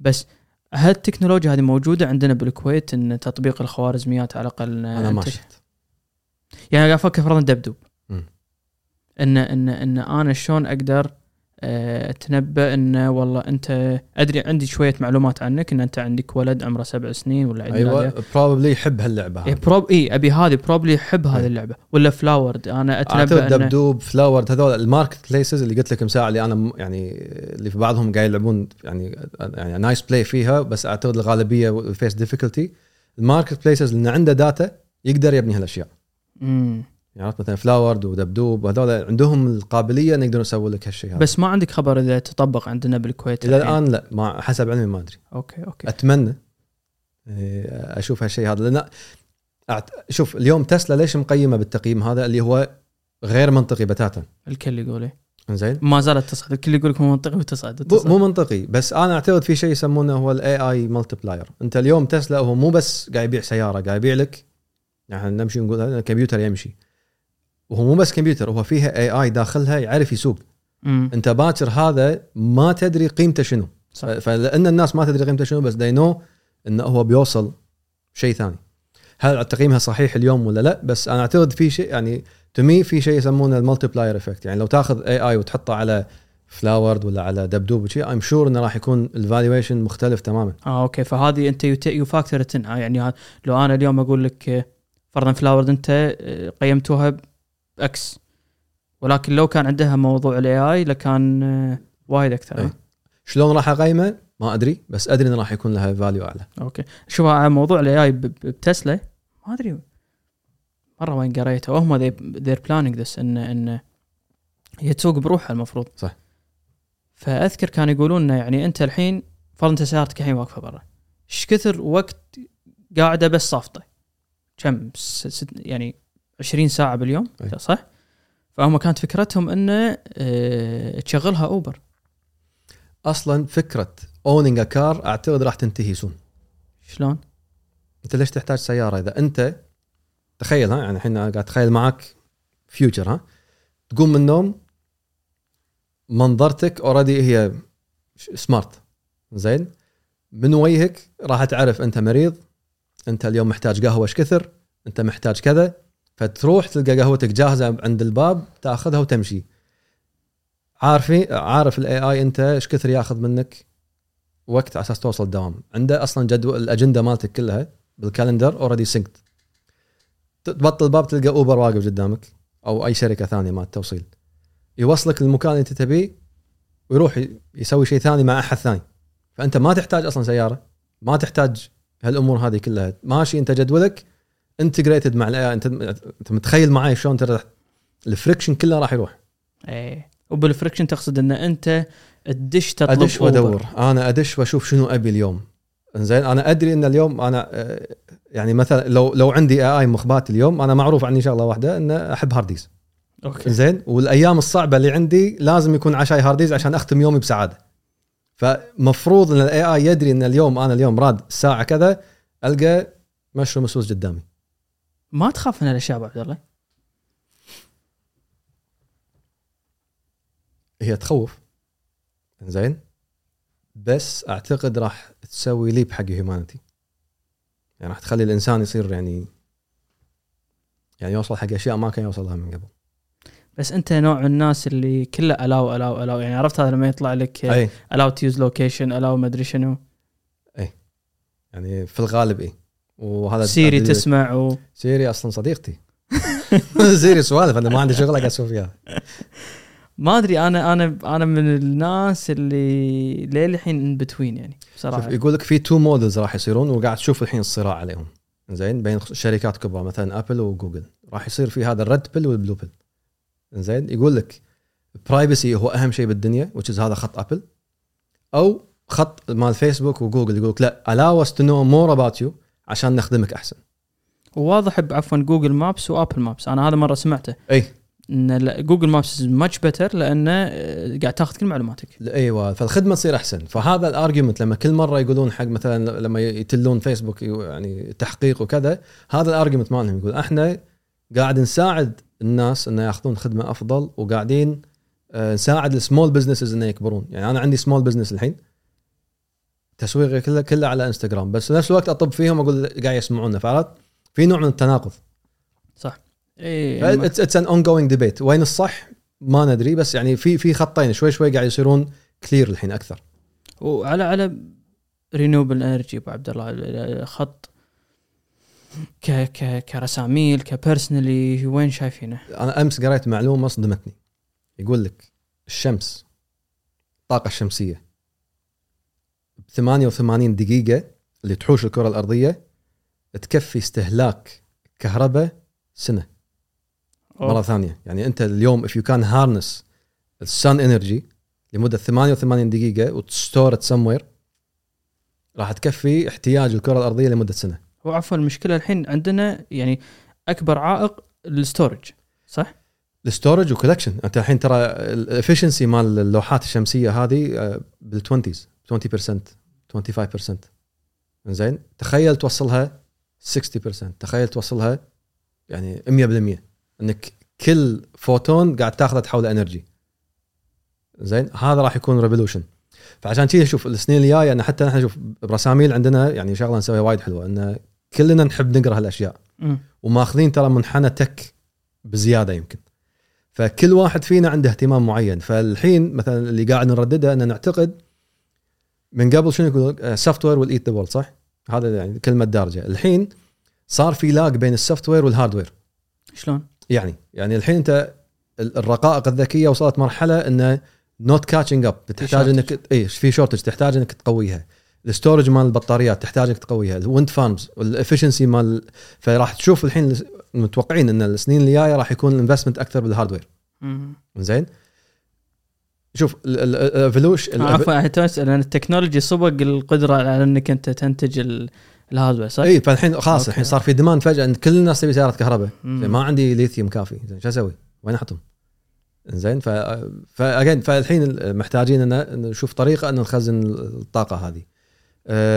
بس هل التكنولوجيا هذه موجودة عندنا بالكويت إن تطبيق الخوارزميات على الأقل أنا ما شفت يعني قاعد أفكر فرضا دبدوب. ان ان إن أنا شلون أقدر آه، اتنبا انه والله أنت أدري عندي شوية معلومات عنك إن أنت عندك ولد عمره سبع سنين ولا عندنا أيوه probably يحب هاللعبة إيه هذه. probably أبي هذه probably يحب هذه إيه. اللعبة. ولا Floward أنا أتنبأ أعتقد انه دبدوب Floward هذول ال marketplaces اللي قلت لك مساعة اللي أنا يعني اللي في بعضهم قاعد يلعبون يعني يعني nice play فيها بس أعتقد الغالبية face difficulty ال marketplaces اللي عنده data يقدر يبني هالأشياء. مم. يعني مثلا Floward ودبدوب هذول عندهم القابلية ان يقدرون يسوون لك هالشيء هذا. بس ما عندك خبر إذا تطبق عندنا بالكويت إلى؟ الآن لا ما حسب علمي ما أدري. okay okay. أتمنى إيه، أشوف هالشيء هذا لأن أعت... شوف اليوم تسلا ليش مقيمة بالتقييم هذا؟ اللي هو غير منطقي بتاتا. الكل يقول إيه. زين ما زالت تصعد الكل يقول لك مو منطقي وتصعد مو- وتصعد. مو منطقي بس أنا أعتقد في شيء يسمونه هو ال AI multiplier أنت اليوم تسلا هو مو بس قاعد يبيع سيارة قاعد يبيع لك يعني نمشي نقول هذا كمبيوتر يمشي. وهو مو بس كمبيوتر هو فيها AI داخلها يعرف يسوق. مم. أنت باكر هذا ما تدري قيمته شنو. صح. فلأن الناس ما تدري قيمته شنو بس they know انه هو بيوصل شيء ثاني. هل تقييمها صحيح اليوم ولا لا؟ بس أنا أعتقد في شيء يعني تو في شيء يسمونه ال multiplier effect يعني لو تاخذ AI وتحطه على Floward ولا على دبدوب وشيء I'm sure إنه راح يكون ال valuation مختلف تماما. آه okay. فهذه أنت you factor يعني ها- لو أنا اليوم أقول لك آه، فرضا Floward أنت آه، قيمتوها ب X ولكن لو كان عندها موضوع ال AI لكان آه، وايد أكثر. أي. شلون راح أقيمه؟ ما أدري بس أدري انه راح يكون لها value أعلى. okay. شوف على موضوع ال AI ب Tesla ما أدري. مرة وين قريته. هم they're planning this إن إن هي تسوق بروحها المفروض. صح. فأذكر كانوا يقولون إنه يعني أنت الحين فرضا انت سيارتك الحين واقفة برا. إيش كثر وقت قاعدة بس صافطة؟ كم؟ يعني 20 ساعة باليوم أي. صح؟ فهم كانت فكرتهم إنه آه تشغلها Uber. أصلا فكرة owning a car أعتقد راح تنتهي soon شلون؟ أنت ليش تحتاج سيارة؟ إذا أنت تخيل ها يعني الحين قاعد أتخيل معك future ها تقوم من النوم منظرتك already هي smart زين؟ من وجهك راح تعرف أنت مريض أنت اليوم محتاج قهوة إيش كثر؟ أنت محتاج كذا. فتروح تلقى قهوتك جاهزة عند الباب تأخذها وتمشي. عارفي عارف ال AI أنت إيش كثر ياخذ منك؟ وقت على أساس توصل الدوام عنده أصلا جدول الأجندة مالتك كلها بال calendar already synced تبطل الباب تلقى Uber واقف قدامك أو أي شركة ثانية مال توصيل يوصلك للمكان اللي أنت تبيه ويروح يسوي شيء ثاني مع أحد ثاني. فأنت ما تحتاج أصلا سيارة ما تحتاج هالأمور هذه كلها. ماشي أنت جدولك integrated مع ال AI أنت أنت متخيل معي شلون ترى راح- ال friction كله راح يروح. إيه. وبال friction تقصد إن أنت تدش تطلب أدش. وأدور. أنا أدش وأشوف شنو أبي اليوم. زين أنا أدري إن اليوم أنا آه، يعني مثلا لو لو عندي AI مخبات اليوم أنا معروف عني شغله واحدة إن أحب هارديز okay. زين والأيام الصعبة اللي عندي لازم يكون عشاي هارديز عشان أختم يومي بسعادة. فمفروض إن ال AI يدري إن اليوم أنا اليوم راد الساعة كذا ألقى mushroom Swiss قدامي. ما تخاف من الاشياء ابو عبد الله هي تخوف. زين بس أعتقد راح تسوي leap حق humanity يعني راح تخلي الإنسان يصير يعني يعني يوصل حق أشياء ما كان يوصل لها من قبل. بس أنت نوع الناس اللي كله allow allow allow يعني عرفت هذا لما يطلع لك أي. allow to use location allow ما أدري شنو. يعني في الغالب أي. وهذا سيري تسمع و... سيري أصلا صديقتي. سيري سوالف أنا ما عندي شغله قاعد أسوي فيها. ما أدري أنا أنا أنا من الناس اللي للحين in between يعني بصراحة. يقول لك في two models راح يصيرون وقاعد تشوف الحين الصراع عليهم. زين بين شركات كبرى مثلا ابل وجوجل راح يصير في هذا ال red pill وال blue pill زين يقول لك privacy هو أهم شيء بالدنيا is هذا خط ابل أو خط مال فيسبوك وجوجل يقول لك لا allow us to know more about you. عشان نخدمك أحسن. وواضح بعفوا Google Maps و Apple Maps أنا هذا مرة سمعته. إي. إن جوجل مابس ماتش بيتر لأنه آه، قاعد تاخذ كل معلوماتك. أيوه فالخدمة تصير أحسن. فهذا ال argument لما كل مرة يقولون حق مثلا لما يتلون فيسبوك يعني تحقيق وكذا هذا ال argument مالهم يقول إحنا قاعد نساعد الناس إنه ياخذون خدمة أفضل وقاعدين آه، نساعد ال small businesses إنه يكبرون. يعني أنا عندي small business الحين. تسويقي كله كله على إنستغرام. بس في نفس الوقت أطب فيهم أقول قاعد يسمعونا فعرفت؟ في نوع من التناقض. اي it's an ongoing debate وين الصح؟ ما ندري بس يعني في في خطين شوي شوي قاعد يصيرون clear الحين أكثر. وعلى على رينوبل انرجي أبو عبد الله ال- خط. ك ك كرساميل كبيرسونالي وين شايفينه؟ أنا أمس قريت معلومة صدمتني. يقول لك الشمس الطاقه الشمسية. 88 دقيقة اللي تحوش الكرة الأرضية تكفي استهلاك كهرباء سنة. مرة ثانية. يعني أنت اليوم if you can harness ال sun energy لمدة 88 دقيقة و to store somewhere راح تكفي احتياج الكرة الأرضية لمدة سنة. هو عفوا المشكلة الحين عندنا يعني أكبر عائق ال storage صح؟ ال storage و collection. أنت الحين ترى ال efficiency مال اللوحات الشمسية هذه آه، بال20 20% 25% زين تخيل توصلها 60% تخيل توصلها يعني 100% إنك كل فوتون قاعد تاخذه تحوله energy زين هذا راح يكون revolution فعشان كذا شوف السنين الجاية أنا حتى نحن شوف برساميل عندنا يعني شغلة نسويها وايد حلوة إن كلنا نحب نقرأ هالأشياء. وماخذين ترى منحنى tech بزيادة يمكن. فكل واحد فينا عنده اهتمام معين. فالحين مثلا اللي قاعد نردده ان نعتقد من قبل شنو يقول software will eat the صح؟ هذا يعني كلمة دارجة. الحين صار في lag بين ال software وال hardware شلون؟ يعني يعني الحين انت ال- الرقائق الذكية وصلت مرحلة إنه not catching up تحتاج. إنك اي في shortage تحتاج إنك تقويها. ال storage مال البطاريات تحتاج إنك تقويها. ال wind farms وال efficiency مال فراح تشوف الحين متوقعين إن السنين الجاية راح يكون ال investment أكثر بال hardware. زين؟ شوف ال evolution عفوا اسال لأن ال technology سبق القدرة على إنك أنت تنتج ال- ال hardware صح؟ إي فالحين خلاص. الحين صار في demand فجأة إن كل الناس تبي سيارات كهرباء ما عندي ليثيوم كافي شو أسوي؟ وين أحطهم؟ زين ف فالحين محتاجين ان نشوف طريقة إن نخزن الطاقة هذه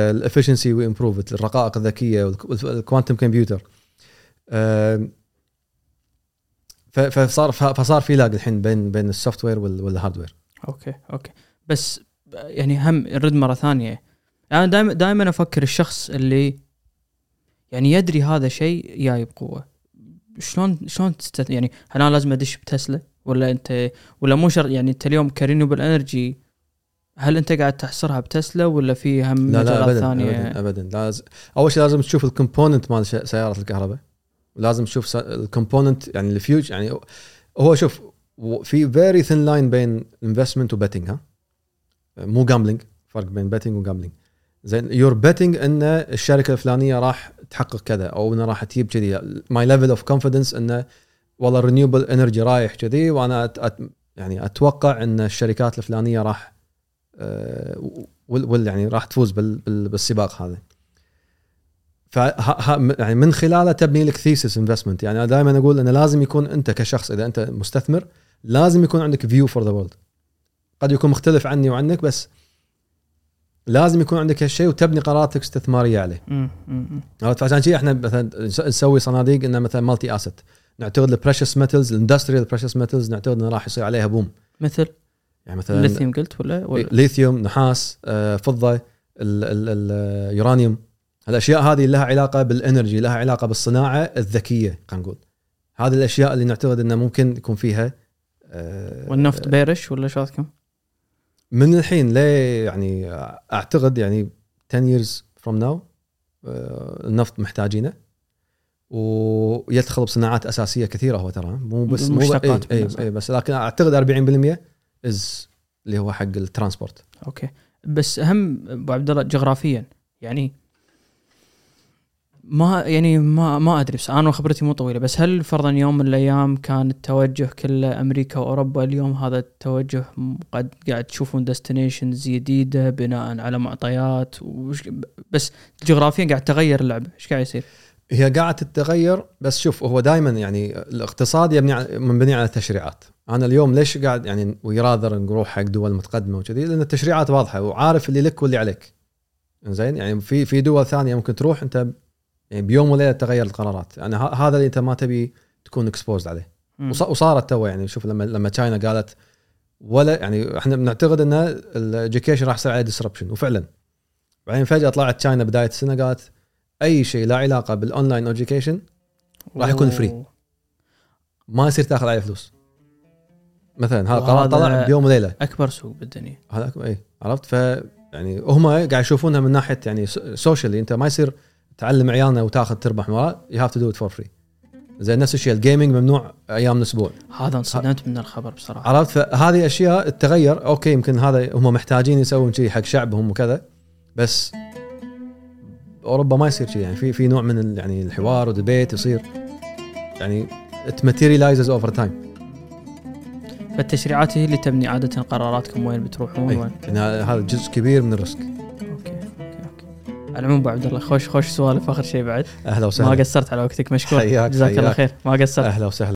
ال efficiency و improve الرقائق الذكية وال quantum computer فصار فصار في lag الحين بين بين ال software وال hardware okay okay. بس يعني هم نرد مرة ثانية. أنا دائما دائما أفكر الشخص اللي يعني يدري هذا شيء جاي بقوه شلون شلون تست يعني هل أنا لازم أدش بتسلا؟ ولا أنت ولا مو شرط يعني أنت اليوم ك renewable energy هل أنت قاعد تحصرها بتسلا؟ ولا في هم لا لا ابدا ثانية؟ ابدا ابدا. لازم أول شيء لازم تشوف ال component مال سيارة الكهرباء. ولازم تشوف ال component يعني الفيوج يعني هو شوف و- في very thin line بين investment و betting ها؟ مو gambling فرق بين betting و gambling زين you're betting إن الشركة الفلانية راح تحقق كذا أو إنها راح تجيب كذي. my level of confidence انه والله ال renewable energy رايح كذي وأنا أت أت يعني أتوقع إن الشركات الفلانية راح آه، وال يعني راح تفوز بال بال بالسباق هذا. ف يعني من خلاله تبني لك thesis investment يعني دائما أقول انه لازم يكون أنت كشخص إذا أنت مستثمر لازم يكون عندك view for the world قد يكون مختلف عني وعنك بس لازم يكون عندك هالشيء وتبني قراراتك استثمارية عليه. عرفت؟ فعشان كذي إحنا مثلا نس- نسوي صناديق انه مثلا multi asset نعتقد ال precious metals ال industrial precious metals نعتقد إنه راح يصير عليها boom مثل؟ يعني مثلا الليثيوم قلت ولا, ولا؟ ليثيوم نحاس آه، فضة ال- ال- اليورانيوم الاشياء هذه لها علاقة بال energy لها علاقة بالصناعة الذكية خلينا نقول. هذه الأشياء اللي نعتقد إنه ممكن يكون فيها والنفط bearish ولا شو رايكم؟ من الحين ليه يعني أعتقد يعني 10 years from now آه، النفط محتاجينه. ويدخل بصناعات أساسية كثيرة هو ترى مو بس مو مشتقات اي, منها، أي, أي بس لكن أعتقد 40% is اللي هو حق ال transport. okay. بس هم أبو عبد الله جغرافيا يعني ما يعني ما ما أدري بس أنا خبرتي مو طويلة بس هل فرضا يوم من الأيام كان التوجه كله أمريكا وأوروبا اليوم هذا التوجه قد قاعد تشوفون destinations جديدة بناء على معطيات؟ وش بس جغرافيا قاعد تغير اللعبة إيش قاعد يصير؟ هي قاعدة تتغير بس شوف هو دائما يعني الاقتصاد يبني مبني على تشريعات. أنا اليوم ليش قاعد يعني would rather نروح حق دول متقدمة وكذي؟ لأن التشريعات واضحة وعارف اللي لك واللي عليك. زين يعني في في دول ثانية ممكن تروح أنت بيوم وليلة تغير القرارات. يعني هذا اللي انت ما تبي تكون exposed عليه. مم. وص- وصارت تو يعني شوف لما لما China قالت ولا يعني إحنا بنعتقد إن ال education راح يصير عليه disruption وفعلا. بعدين فجأة طلعت China بداية السنة قالت أي شيء لا علاقة بال online education راح يكون. free. ما يصير تأخذ عليه فلوس. مثلا هذا قرار وهذا- طلع بيوم وليلة. أكبر سوق بالدنيا. هذا أكبر- اي عرفت؟ ف يعني هم قاعد يشوفونها من ناحية يعني socially أنت ما يصير تعلم عيالنا وتاخذ تربح من وراه you have to do it for free زي نفس الشيء ال gaming ممنوع أيام الأسبوع. هذا انصدمت من الخبر بصراحة. عرفت؟ فهذه أشياء تتغير okay يمكن هذا هم محتاجين يسوون شيء حق شعبهم وكذا بس أوروبا ما يصير شيء. يعني في في نوع من يعني الحوار و debate يصير. يعني it materializes over time فالتشريعات هي اللي تبني عادة قراراتكم وين بتروحون وين. يعني هذا جزء كبير من ال risk. على العموم أبو عبد الله خوش خوش سوالف آخر شيء بعد. أهلا ما وسهلا قصرت على وقتك مشكور. حياك، جزاك الله حياك. خير. ما قصرت. أهلا وسهلا.